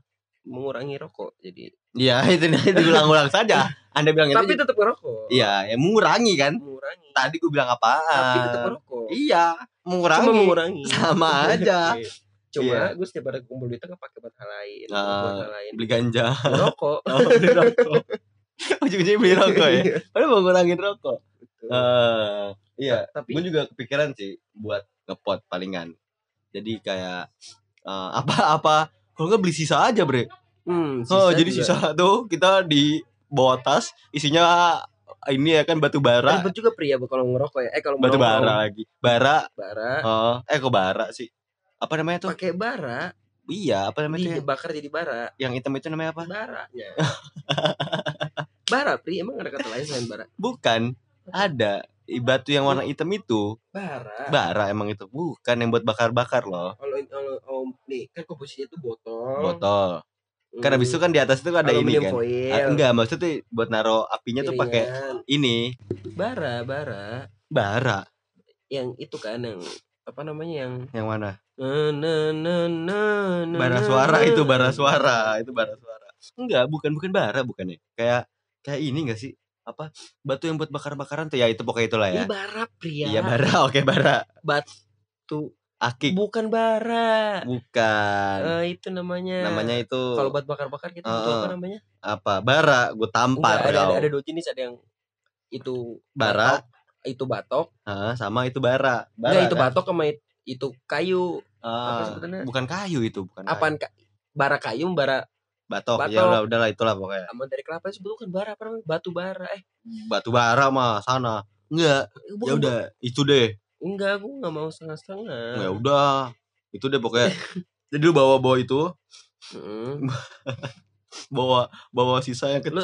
B: mengurangi rokok jadi
C: Iya, itu itu ulang-ulang saja. Anda bilang itu.
B: tapi tetap ngerokok
C: Iya, ya mengurangi kan.
B: mengurangi
C: Tadi gue bilang
B: tapi
C: apaan?
B: tetap ngerokok
C: Iya, mengurangi.
B: cuma mengurangi
C: Sama aja.
B: cuma
C: Iya.
B: gue setiap ada kumpul duit nggak pakai buat hal lain
C: Ah,
B: buat hal lain
C: Beli ganja.
B: ngerokok
C: Oh, beli rokok. Ujung-ujungnya beli rokok ya. Padahal mau ngurangin rokok. Eh, iya,
B: tapi
C: gue juga kepikiran sih buat ngepot palingan. Jadi kayak eh, apa-apa kalau nggak beli sisa aja, Bre.
B: hmm,
C: Oh, jadi
B: juga.
C: sisa tuh kita di bawa tas isinya ini ya kan batu bara,
B: ribet juga pria kalau ngerokok ya eh kalau
C: batu bara lagi. Bara,
B: bara
C: oh, eh kok bara sih? Apa namanya tuh?
B: pakai bara.
C: Iya, apa namanya tuh? yang-
B: dibakar jadi bara.
C: Yang hitam itu namanya apa?
B: baranya bara pri. Emang ada kata lain selain bara?
C: Bukan. Ada. Batu yang warna hitam itu.
B: Bara.
C: Bara emang itu. Bukan yang buat bakar-bakar loh.
B: Kalau kalau oh, nih kan komposisinya itu botol.
C: Botol.
B: Hmm,
C: kan habis itu kan di atas itu ada ini kan.
B: foil,
C: Ah, enggak maksudnya buat naro apinya tuh pakai ini.
B: Bara bara.
C: Bara.
B: Yang itu kan yang apa namanya yang
C: yang mana?
B: Na na na na na
C: bara suara itu bara suara itu bara suara. Enggak bukan bukan bara bukan ya. Kayak kayak ini gak sih? Apa batu yang buat bakar-bakaran tuh? Ya itu pokoknya itulah ya.
B: Ini bara pria.
C: iya bara oke bara.
B: Batu.
C: Akik.
B: Bukan bara.
C: bukan.
B: Eh, itu namanya.
C: namanya itu
B: kalau buat bakar-bakar kita itu
C: Heeh.
B: apa namanya?
C: apa? Bara gue tampar
B: Enggak, ada, ada
C: kau
B: ada dua jenis ada yang itu
C: bara.
B: batok, itu batok.
C: ah, sama itu bara bara
B: Enggak, itu
C: kan?
B: batok sama it- itu kayu.
C: Ah,
B: sebutannya?
C: bukan kayu itu bukan kayu.
B: Apaan ka- bara kayu bara
C: batok, ya
B: Batok.
C: udah udahlah itulah pokoknya
B: sama dari kelapa itu bukan bara apa namanya? Batu bara. Eh,
C: batu bara mah sana enggak ya udah itu deh
B: Enggak, aku nggak mau setengah-setengah.
C: ya udah itu deh pokoknya jadi lu bawa bawa itu
B: Mm.
C: bawa bawa sisa yang
B: Lu
C: kecil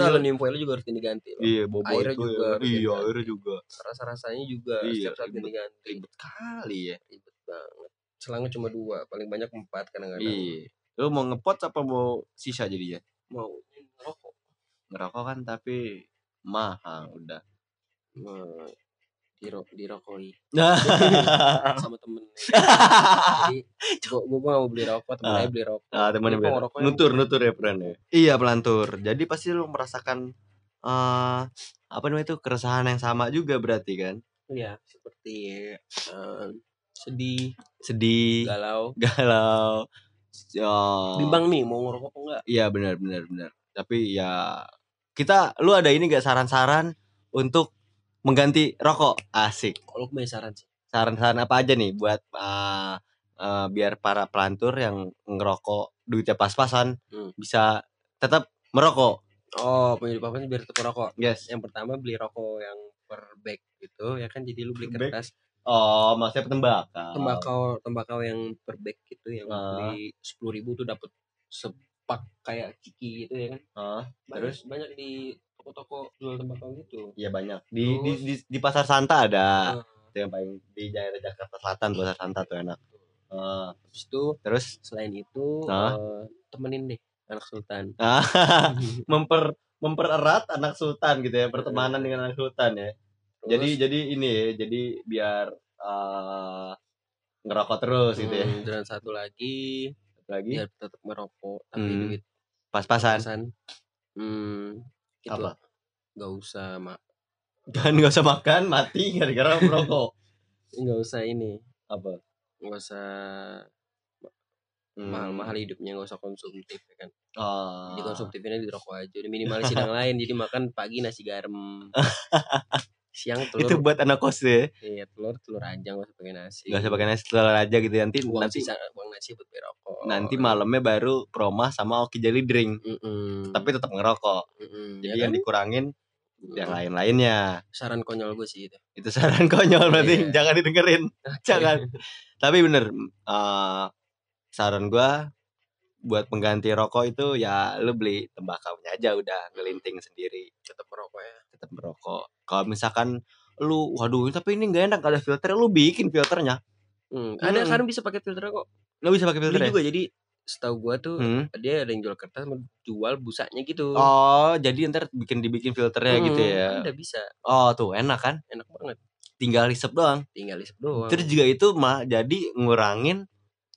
B: lu juga harus loh.
C: iya bawa
B: Airnya
C: itu
B: juga
C: ya. iya airnya juga
B: Rasa-rasanya juga
C: Iya,
B: setiap saat
C: ribet.
B: ganti-ganti.
C: ribet kali ya
B: Ribet banget. Selangnya cuma dua, paling banyak empat kadang-kadang.
C: iya lu mau ngepot apa mau sisa jadinya
B: Mau ngerokok.
C: ngerokok kan tapi mahal udah
B: Mau diro dirokoi sama temen. Jadi gua gak mau beli rokok, temen
C: Ah.
B: aja beli rokok.
C: Ah, teman
B: Lu kok ngerokoknya
C: nutur nutur ya peran ya. Iya pelantur. Jadi pasti lu merasakan eh apa namanya itu keresahan yang sama juga berarti kan?
B: Iya, seperti eh, sedih,
C: Sedih,
B: galau,
C: galau, ya,
B: bimbang nih mau ngerokok apa enggak.
C: Iya benar benar benar. Tapi ya kita lu ada ini gak saran-saran untuk mengganti rokok? Asik.
B: Kalau punya saran sih.
C: Saran-saran apa aja nih buat eh, eh, biar para pelantur yang ngerokok duitnya pas-pasan
B: Hmm.
C: bisa tetap merokok.
B: Oh, punya apa biar tetap rokok.
C: Yes.
B: Yang pertama beli rokok yang per bag gitu ya kan jadi lu beli
C: Per bag?
B: kertas
C: Oh, maksudnya tembakau.
B: tembakau tembakau yang per bag gitu yang
C: Ah.
B: beli sepuluh ribu tuh dapat sepak kayak ciki gitu ya kan
C: Ah,
B: banyak,
C: Terus?
B: banyak di toko-toko jual tembakau gitu
C: iya banyak. Di, di,
B: Terus?
C: di, di pasar Santa ada.
B: Nah,
C: Itu yang paling di daerah Jakarta Selatan pasar Santa tuh enak. Ah,
B: habis itu
C: terus
B: selain itu eh, temenin deh anak sultan
C: ah, memper mempererat anak sultan gitu ya, pertemanan dengan anak sultan ya. Jadi
B: Terus,
C: jadi ini ya, jadi biar eh, ngerokok terus gitu ya.
B: hmm, dan satu lagi
C: Satu Lagi
B: biar tetap merokok tapi
C: Hmm.
B: duit
C: pas-pasan.
B: pasan hmm itu
C: Apa?
B: nggak usah mak
C: Kan nggak usah makan mati gara-gara merokok.
B: nggak usah ini
C: Apa?
B: nggak usah
C: Hmm.
B: mahal-mahal hidupnya nggak usah konsumtif ya kan
C: Oh.
B: jadi konsumtifnya di rokok aja udah minimalis yang lain jadi makan pagi nasi garam siang
C: Itu
B: telur
C: buat anak kos ya.
B: iya telur telur aja nggak usah pakai nasi
C: Nggak usah pakai nasi telur aja gitu nanti
B: uang
C: nanti
B: sisa uang nasi buat beli rokok
C: nanti malamnya baru promah sama oki jelly drink
B: Mm-mm.
C: tapi tetap ngerokok
B: Mm-mm,
C: jadi
B: ya
C: yang
B: kan?
C: dikurangin
B: Mm-mm.
C: yang lain-lainnya
B: saran konyol gue sih itu
C: itu saran konyol berarti
B: Iya.
C: jangan didengerin jangan tapi bener eh, saran gua buat pengganti rokok itu ya lu beli tembakaunya aja udah ngelinting sendiri.
B: Tetap merokok ya.
C: Tetap merokok. Kalau misalkan lu waduh tapi ini nggak enak gak ada filter lu bikin filternya.
B: Hmm, ada
C: Mm-mm.
B: sekarang bisa pakai filter kok
C: lu bisa pakai filter ya?
B: juga jadi setahu gua tuh
C: Hmm.
B: dia ada yang jual kertas jual busanya gitu.
C: Oh jadi ntar bikin dibikin filternya
B: Hmm,
C: gitu ya?
B: ada bisa.
C: Oh tuh enak kan?
B: Enak banget.
C: Tinggal hisap doang.
B: Tinggal isep doang.
C: Terus juga itu mah jadi ngurangin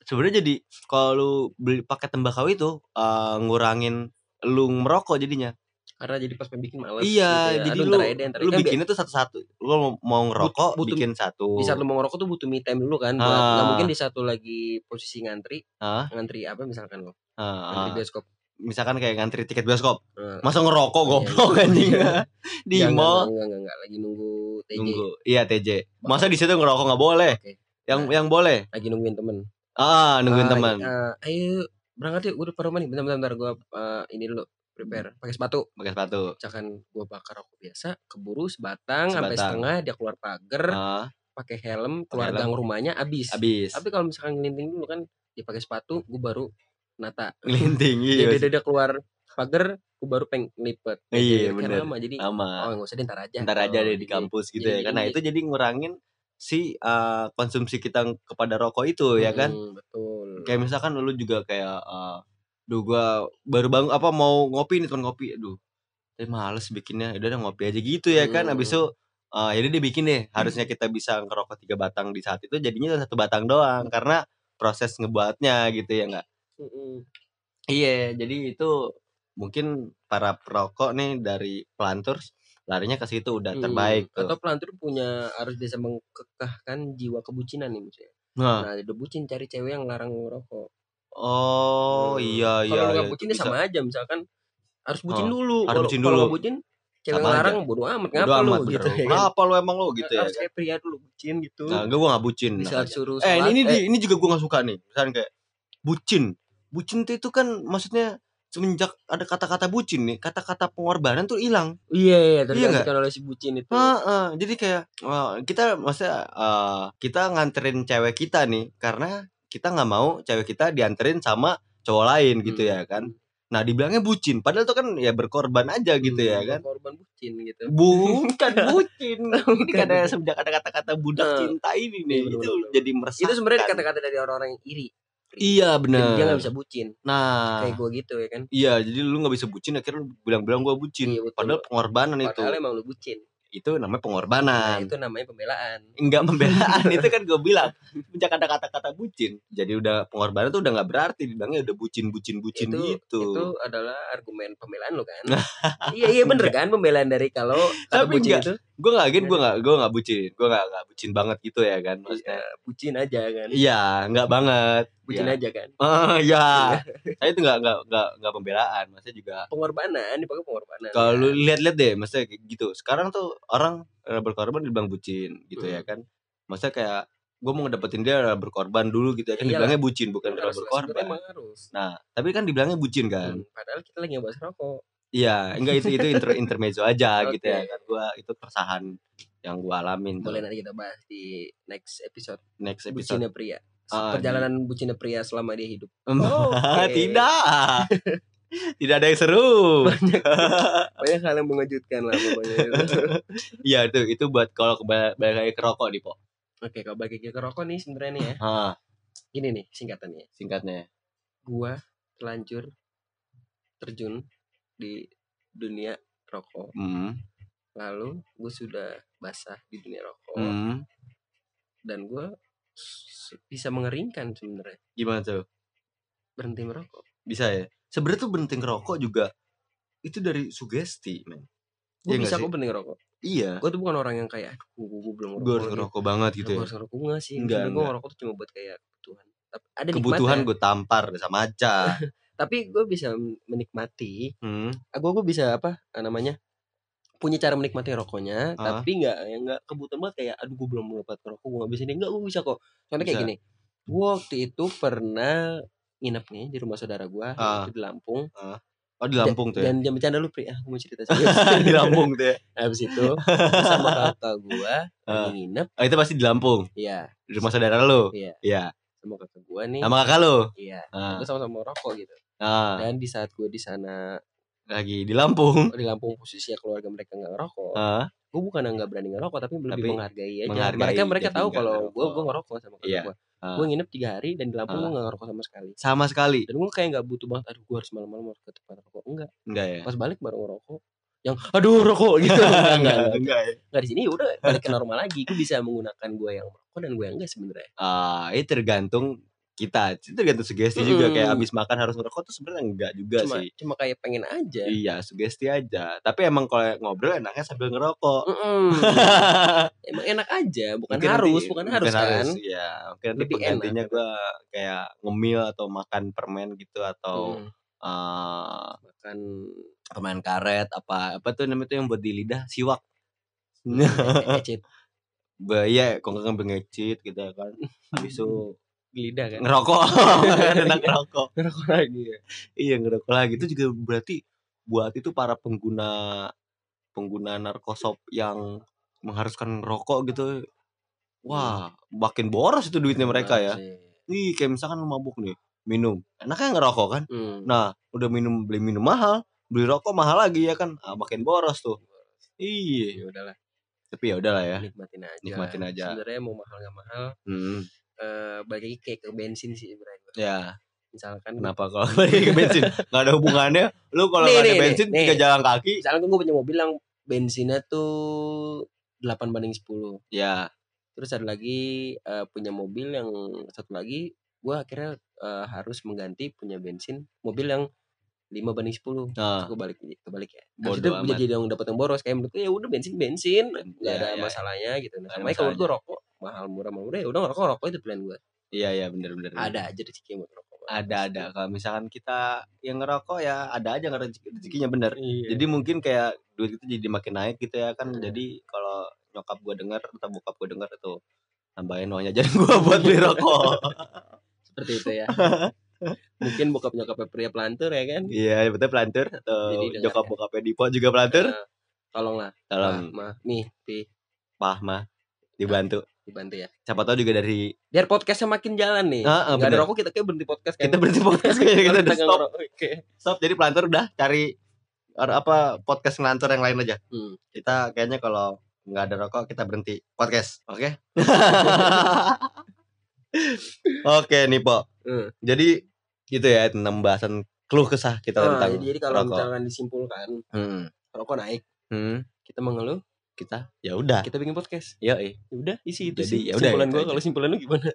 C: sebenarnya jadi kalau lu beli pakai tembakau itu eh, ngurangin lu merokok jadinya.
B: karena jadi pas bikin males
C: iya,
B: gitu ya.
C: jadi
B: Aduh,
C: lu
B: ntar deh, ntar
C: lu
B: Kan bi-
C: bikinnya tuh satu-satu. Lu mau, mau ngerokok
B: butuh-
C: bikin satu.
B: di saat lu mau ngerokok tuh butuh me time dulu kan
C: Ah.
B: nggak mungkin di satu lagi posisi ngantri
C: Hah?
B: ngantri apa misalkan lo
C: Ah,
B: ngantri
C: ah.
B: bioskop
C: misalkan kayak ngantri tiket bioskop.
B: Nah,
C: Masa ngerokok
B: Iya,
C: goblok
B: iya.
C: anjing. di
B: enggak,
C: mall
B: enggak, enggak, enggak, lagi nunggu TJ
C: nunggu. Iya, TJ. Masa di situ ngerokok nggak boleh?
B: Oke.
C: Yang yang boleh.
B: lagi nungguin temen
C: Ah, nungguin
B: Ah,
C: teman.
B: eh, ayo berangkat yuk gue udah rumah nih bentar bentar, bentar. gue ini dulu prepare pakai sepatu
C: Pakai sepatu.
B: misalkan gue bakar rokok biasa keburu sebatang, sampai
C: Sebatang.
B: setengah dia keluar pagar
C: Ah,
B: pakai helm keluar
C: helm.
B: gang rumahnya abis
C: habis.
B: tapi kalau misalkan ngelinting dulu kan dia pakai sepatu gue baru nata
C: Ngelinting
B: dia,
C: iya.
B: dia, dia keluar pagar gue baru peng lipet
C: Iya,
B: Kayak
C: bener.
B: lama jadi
C: Sama.
B: oh nggak usah deh, ntar aja
C: ntar aja
B: Oh,
C: deh di
B: jadi-
C: kampus gitu
B: jadi-
C: ya karena
B: jadi-
C: itu jadi ngurangin si uh, konsumsi kita kepada rokok itu ya kan?
B: Hmm, betul.
C: Kayak misalkan lu juga kayak uh, duh gua baru bangun apa mau ngopi nih teman ngopi. Aduh tapi males bikinnya. Udah deh ngopi aja gitu ya kan?
B: Hmm.
C: abis itu uh, jadi dia bikin deh. Harusnya kita bisa ngerokok tiga batang di saat itu jadinya satu batang doang karena proses ngebuatnya gitu ya enggak iya jadi itu mungkin para perokok nih dari pelanturs larinya ke situ udah
B: Hmm,
C: terbaik tuh.
B: Atau pelantur punya harus bisa mengkekahkan jiwa kebucinan nih misalnya.
C: Nah,
B: Nah, udah bucin cari cewek yang larang ngerokok.
C: oh
B: Hmm.
C: iya iya.
B: Kalau
C: iya,
B: nggak
C: itu
B: bucin ya
C: bisa.
B: sama aja misalkan harus bucin
C: Oh,
B: dulu.
C: harus
B: Kalau
C: bucin
B: kalau
C: dulu.
B: nggak bucin cewek
C: Sama aja.
B: larang bodo amat
C: Bodo
B: ngapa lu
C: amat,
B: gitu ya.
C: Kenapa lu emang lu gitu ya?
B: harus kayak pria dulu bucin gitu.
C: Nah, gue gak bucin.
B: Saat
C: makanya.
B: suruh
C: Eh
B: sholat,
C: ini
B: eh,
C: ini juga gue gak suka nih. Misalnya kayak bucin. Bucin itu kan maksudnya semenjak ada kata-kata bucin nih, kata-kata pengorbanan tuh hilang.
B: Iya, iya,
C: nggak?
B: tergantikan oleh si bucin itu.
C: Heeh, jadi kayak eh, kita maksudnya eh, kita nganterin cewek kita nih karena kita nggak mau cewek kita dianterin sama cowok lain gitu
B: Hmm.
C: ya kan. Nah, dibilangnya bucin, padahal tuh kan ya berkorban aja gitu ya
B: Hmm,
C: kan.
B: Korban bucin gitu.
C: Bukan bucin. ini karena semenjak ada kata-kata budak cinta ini nih,
B: iya,
C: itu jadi meresahkan.
B: Itu sebenarnya kata-kata dari orang-orang yang iri.
C: Iya benar.
B: Dia nggak bisa bucin.
C: Nah,
B: Kayak gue gitu ya kan.
C: iya jadi lu nggak bisa bucin akhirnya lu bilang-bilang gua bucin.
B: Iya, betul.
C: Padahal pengorbanan
B: Padahal
C: itu.
B: emang lu bucin.
C: Itu namanya
B: Nah,
C: pengorbanan.
B: itu namanya pembelaan.
C: Enggak pembelaan itu kan gue bilang. Sejak ada kata-kata bucin. Jadi udah pengorbanan tuh udah nggak berarti dibilangnya udah bucin bucin bucin
B: itu
C: gitu.
B: itu adalah argumen pembelaan lo kan iya iya bener kan pembelaan dari kalau kata
C: Tapi
B: bucin
C: enggak.
B: itu
C: Gue nggak gitu, gue nggak gue nggak bucin. Gue nggak nggak bucin banget gitu ya kan.
B: iya,
C: Maksudnya.
B: bucin aja kan
C: Iya, nggak banget.
B: Bucin
C: Iya.
B: aja kan?
C: Oh iya. Saya itu nggak nggak nggak nggak pembelaan. Maksudnya juga
B: pengorbanan dipakai pengorbanan.
C: Kalau
B: ya.
C: lu lihat-lihat deh maksudnya kayak gitu. Sekarang tuh orang berkorban dibilang bucin gitu ya
B: Hmm.
C: kan. Maksudnya kayak gue mau ngedapetin dia berkorban dulu gitu ya kan.
B: Iyalah.
C: dibilangnya bucin bukan
B: harus
C: berkorban
B: emang harus.
C: Nah tapi kan dibilangnya bucin kan?
B: Hmm, padahal kita lagi ngebahas rokok.
C: Iya enggak itu itu inter, intermezzo aja gitu ya kan. Gua itu keresahan yang gua alamin tuh.
B: Boleh nanti kita bahas di next episode.
C: Next episode.
B: Bucinnya pria
C: Ah,
B: perjalanan bucinnya pria selama dia hidup.
C: Ah,
B: Oke.
C: tidak. Tidak ada yang seru.
B: Banyak. Hal yang mengejutkan lah pokoknya.
C: Iya itu itu buat kalau balik lagi ke rokok nih po
B: oke kalau bagi ke rokok nih sebenarnya nih ya.
C: Ah
B: ini nih singkatannya.
C: Singkatnya.
B: Gua terlanjur terjun di dunia rokok.
C: Hmm.
B: lalu gue sudah basah di dunia rokok.
C: Hmm.
B: dan gue bisa mengeringkan sebenarnya.
C: Gimana tuh?
B: Berhenti merokok.
C: Bisa ya? Sebenarnya tuh berhenti ngerokok juga itu dari sugesti men.
B: Gue
C: nggak
B: bisa kok berhenti ngerokok.
C: Iya.
B: Gue tuh bukan orang yang kayak aduh gue, belum
C: gue harus ngerokok banget gitu
B: Gue
C: ya?
B: harus ngerokok enggak sih.
C: Enggak,
B: gue
C: enggak.
B: ngerokok tuh cuma buat kayak kebutuhan. Tapi ada
C: kebutuhan gue tampar sama aja
B: tapi gue bisa menikmati
C: hmm.
B: gue gue bisa apa eh, namanya punya cara menikmati rokoknya
C: Ah.
B: tapi nggak yang nggak kebutuhan banget kayak aduh gue belum dapat rokok gue nggak bisa nih. Nggak gue bisa kok. Soalnya kayak gini gue waktu itu pernah nginep nih di rumah saudara gue
C: Ah.
B: di Lampung.
C: Oh di Lampung tuh ya?
B: Dan jangan bercanda lu pri. Ah gue mau cerita serius.
C: Di Lampung tuh ya?
B: Habis itu sama kakak gue
C: Ah.
B: nginep.
C: Oh, itu pasti di Lampung?
B: Iya.
C: Di rumah saudara lu?
B: Iya.
C: Iya.
B: Sama kakak gue nih.
C: Sama kakak lu?
B: Iya.
C: Ah.
B: gue sama-sama rokok gitu.
C: Ah.
B: dan di saat gue di sana
C: lagi di Lampung.
B: Di Lampung posisinya keluarga mereka nggak ngerokok.
C: Ah.
B: gue bukan nggak berani ngerokok tapi lebih
C: Tapi
B: menghargai aja.
C: menghargai
B: mereka mereka tahu kalau gue gue ngerokok sama kakak
C: Iya.
B: gue gue nginep tiga hari dan di Lampung
C: Ah.
B: gue nggak ngerokok sama sekali.
C: Sama sekali.
B: Dan gue kayak nggak butuh banget aduh gue harus malam-malam harus ke tempat rokok. Enggak.
C: Enggak ya?
B: Pas balik baru ngerokok. Yang aduh rokok. Gitu. Enggak enggak enggak,
C: enggak. ya?
B: Di sini ya udah balik ke normal lagi. Gue bisa menggunakan gue yang merokok dan gue yang enggak sebenarnya.
C: Ah itu tergantung kita itu tergantung sugesti juga kayak
B: Mm.
C: abis makan harus ngerokok tuh sebenarnya enggak juga
B: cuma
C: sih
B: cuma kayak pengen aja
C: Iya, sugesti aja. Tapi emang kalau ngobrol enaknya sambil ngerokok.
B: Mm-mm. emang enak aja bukan
C: Mungkin
B: harus
C: nanti-
B: bukan harus kan
C: Iya, mungkin nanti
B: Lebih
C: penggantinya gue kayak ngemil atau makan permen gitu atau
B: Hmm,
C: eh,
B: makan
C: permen karet apa apa tuh namanya tuh yang buat di lidah siwak. Ba- Iya, kok nggak bengecit gitu ya kan. Habis itu
B: lidah kan
C: ngerokok, enak ngerokok.
B: ngerokok lagi ya
C: Iya ngerokok lagi itu juga berarti buat itu para pengguna pengguna narkosop yang mengharuskan ngerokok gitu. Wah, makin boros itu duitnya mereka ya. Ih, kayak misalkan lu mabuk nih, minum. Enaknya ngerokok kan?
B: Hmm.
C: Nah, udah minum beli minum mahal, beli rokok mahal lagi ya kan? Ah, makin boros tuh. Iya,
B: ya udahlah
C: tapi ya udahlah ya.
B: nikmatin aja
C: Nikmatin aja.
B: sebenarnya mau mahal nggak mahal
C: Hmm.
B: Eh balik lagi kayak ke bensin sih sebenarnya
C: Ya,
B: misalkan
C: kenapa kalau balik ke bensin? Gak ada hubungannya. Lu kalau nggak ada
B: nih,
C: bensin
B: nih.
C: tiga jalan kaki.
B: misalkan gue punya mobil yang bensinnya tuh 8 banding 10
C: Ya,
B: terus ada lagi eh, punya mobil yang satu lagi gue akhirnya eh, harus mengganti punya bensin mobil yang lima banding sepuluh
C: Nah,
B: gue balik kebalik ya Maksudnya
C: amat.
B: jadi yang dapat yang boros kayak menurut gue ya udah bensin bensin nggak
C: Ya,
B: ada
C: ya, ya.
B: masalahnya gitu nah
C: Nggak
B: sama kalau gue rokok mahal murah mahal murah ya udah rokok rokok itu pilihan gue
C: iya iya bener-bener.
B: ada aja rezeki buat rokok
C: Ada ada. Kalau misalkan kita yang ngerokok ya ada aja rezeki rezekinya bener.
B: Iya.
C: Jadi mungkin kayak duit itu jadi makin naik gitu ya kan.
B: Hmm.
C: Jadi kalau nyokap gua denger atau bokap gua denger itu tambahin uang jajan gua buat beli rokok.
B: seperti itu ya mungkin bokap nyokapnya pria pelantur ya kan
C: Iya betul pelantur atau
B: Jadi
C: nyokap
B: ya.
C: bokapnya Dipo juga pelantur.
B: Nah, tolonglah
C: Tolong
B: mah nih pi
C: pah mah dibantu.
B: Dibantu ya
C: Siapa tahu juga dari
B: biar podcastnya makin jalan nih
C: Ah, ah,
B: nggak ada rokok kita kayak berhenti podcast
C: kita berhenti podcast kayaknya kita
B: Kalau
C: udah stop.
B: oke
C: Stop jadi pelantur udah cari ar- apa podcast ngelantur yang lain aja.
B: Hmm.
C: Kita kayaknya kalau nggak ada rokok kita berhenti podcast. Oke? Oke nih, Po.
B: Hmm.
C: Jadi gitu ya tentang bahasan keluh kesah kita
B: Nah,
C: tentang
B: jadi kalau
C: rokok.
B: misalkan disimpulkan
C: Hmm.
B: rokok naik
C: Hmm.
B: kita mengeluh
C: Kita ya udah.
B: kita bikin podcast
C: Ya, eh.
B: udah isi itu
C: Jadi,
B: sih
C: ya udah,
B: simpulan
C: aja.
B: kalau simpulan lu gimana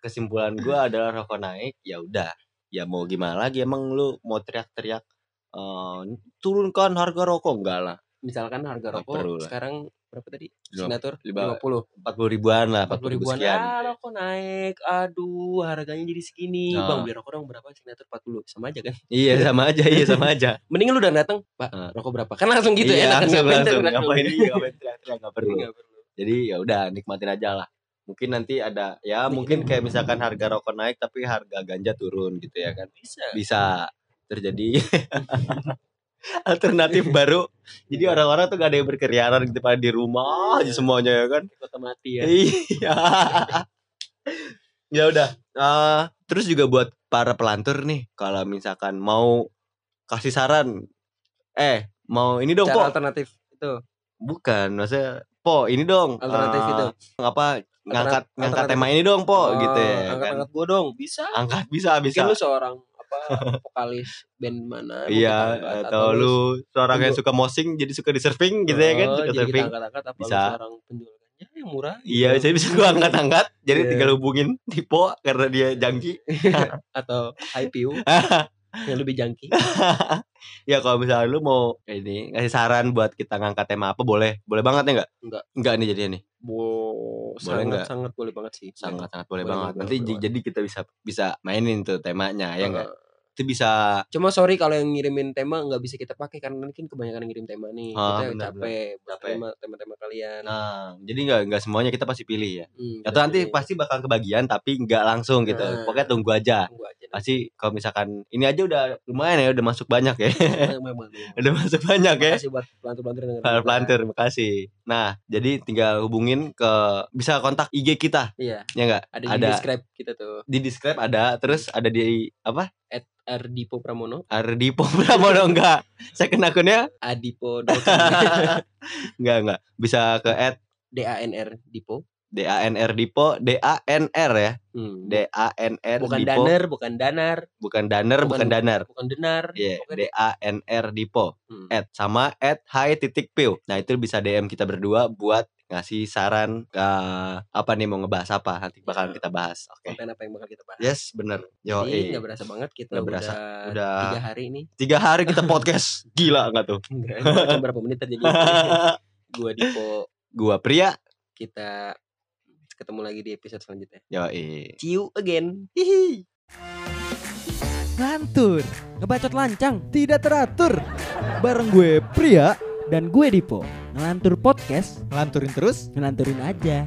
C: kesimpulan gua adalah rokok naik, ya udah. Ya mau gimana lagi emang lu mau teriak-teriak eh turunkan harga rokok enggak lah.
B: misalkan harga rokok sekarang berapa tadi signatur
C: lima-
B: 50
C: 40 ribuan lah,
B: 40
C: 40 ribu
B: ribuan
C: sekian.
B: ah rokok naik aduh harganya jadi segini
C: Nah.
B: bang beli rokok dong berapa signatur 40 sama aja kan
C: Iya sama aja, iya sama aja.
B: mending lu udah datang pak
C: Nah.
B: rokok berapa kan langsung gitu
C: iya,
B: ya enak kan?
C: langsung,
B: Ngapain
C: langsung. Ngapain iya, ngapain teriak-teriak, nggak perlu. Jadi ya udah nikmatin aja lah. Mungkin nanti ada ya mungkin kayak misalkan harga rokok naik tapi harga ganja turun gitu ya kan.
B: bisa
C: Bisa terjadi alternatif baru. Jadi orang-orang tuh gak ada yang berkeliaran gitu pada di rumah aja
B: Iya.
C: semuanya ya kan.
B: kota mati ya
C: Iya. ya udah. Eh, terus juga buat para pelantur nih kalau misalkan mau kasih saran eh mau ini dong,
B: cara
C: Po.
B: alternatif itu
C: Bukan, maksudnya Po, ini dong.
B: Alternatif
C: eh,
B: itu.
C: Apa ngangkat
B: Alternatif-
C: ngangkat
B: alternatif.
C: tema ini dong, Po,
B: Oh,
C: gitu ya. kan.
B: angkat-angkat gua dong bisa
C: Angkat bisa bisa.
B: mungkin lu seorang apa vokalis band mana
C: Iya,
B: angkat,
C: atau lu seorang yang suka mosing jadi suka di surfing gitu ya kan,
B: Oh,
C: suka
B: jadi
C: surfing.
B: kita angkat-angkat apa
C: Bisa.
B: seorang penjual ganja yang murah
C: Iya,
B: gitu.
C: saya bisa gua angkat-angkat. Jadi
B: Iya.
C: tinggal hubungin Tipo karena dia jangki.
B: atau IPU yang lebih jangki
C: ya kalau misalnya lu mau ini ngasih saran buat kita ngangkat tema apa boleh? Boleh banget ya enggak?
B: Enggak.
C: Enggak nih jadinya nih.
B: Bo,
C: Boleh
B: sangat
C: nggak?
B: sangat boleh banget sih
C: Sangat sangat boleh,
B: Boleh
C: banget.
B: banget,
C: Nanti
B: boleh
C: jadi kita bisa bisa mainin tuh temanya ya enggak?
B: Heeh.
C: Itu bisa
B: Cuma sorry kalau yang ngirimin tema nggak bisa kita pakai karena mungkin kebanyakan yang ngirim tema nih.
C: Ah,
B: kita
C: benar,
B: capek buat
C: Capek.
B: tema tema-tema kalian.
C: Nah, jadi nggak nggak semuanya kita pasti pilih ya.
B: Hmm,
C: Atau nanti
B: jadi
C: pasti bakal kebagian tapi nggak langsung gitu.
B: Nah.
C: Pokoknya tunggu aja.
B: tunggu aja.
C: Pasti kalau misalkan ini aja udah lumayan ya, udah masuk banyak ya.
B: Memang, memang.
C: udah masuk banyak ya.
B: Makasih buat pelantur-pelantur
C: pelantur, makasih. Nah, jadi tinggal hubungin ke bisa kontak IG kita,
B: Iya,
C: ya enggak?
B: ada, di
C: Ada.
B: describe kita tuh.
C: Di describe ada, terus ada di apa?
B: Ardipo Pramono,
C: Ardipo Pramono enggak? Second akunnya
B: Adipo
C: enggak enggak. Bisa ke at
B: D A N R Dipo.
C: DANR Dipo, DANR ya.
B: Hmm.
C: DANR
B: bukan
C: Dipo,
B: daner, bukan danar,
C: bukan daner, bukan,
B: bukan-
C: danar.
B: bukan denar.
C: Iya,
B: Pokoknya
C: DANR Dipo.
B: Hmm.
C: At sama at hi titik. Nah, itu bisa DM kita berdua buat ngasih saran ke apa nih mau ngebahas apa nanti bakalan
B: Ya.
C: kita bahas. Oke.
B: konten apa yang bakal kita bahas.
C: Yes, bener. Yo,
B: Jadi nggak berasa banget kita udah,
C: berasa. Udah-
B: tiga hari ini.
C: tiga hari kita podcast. Gila nggak tuh?
B: Enggak, cuma berapa menit aja jadi. Gua Dipo,
C: Gua pria.
B: kita ketemu lagi di episode selanjutnya.
C: Yo,
B: See you again.
C: Hihi.
A: Ngantur,
D: Ngebacot lancang
A: tidak teratur. Bareng gue pria,
D: dan gue Dipo. Ngelantur podcast,
A: ngelanturin terus
D: ngelanturin aja.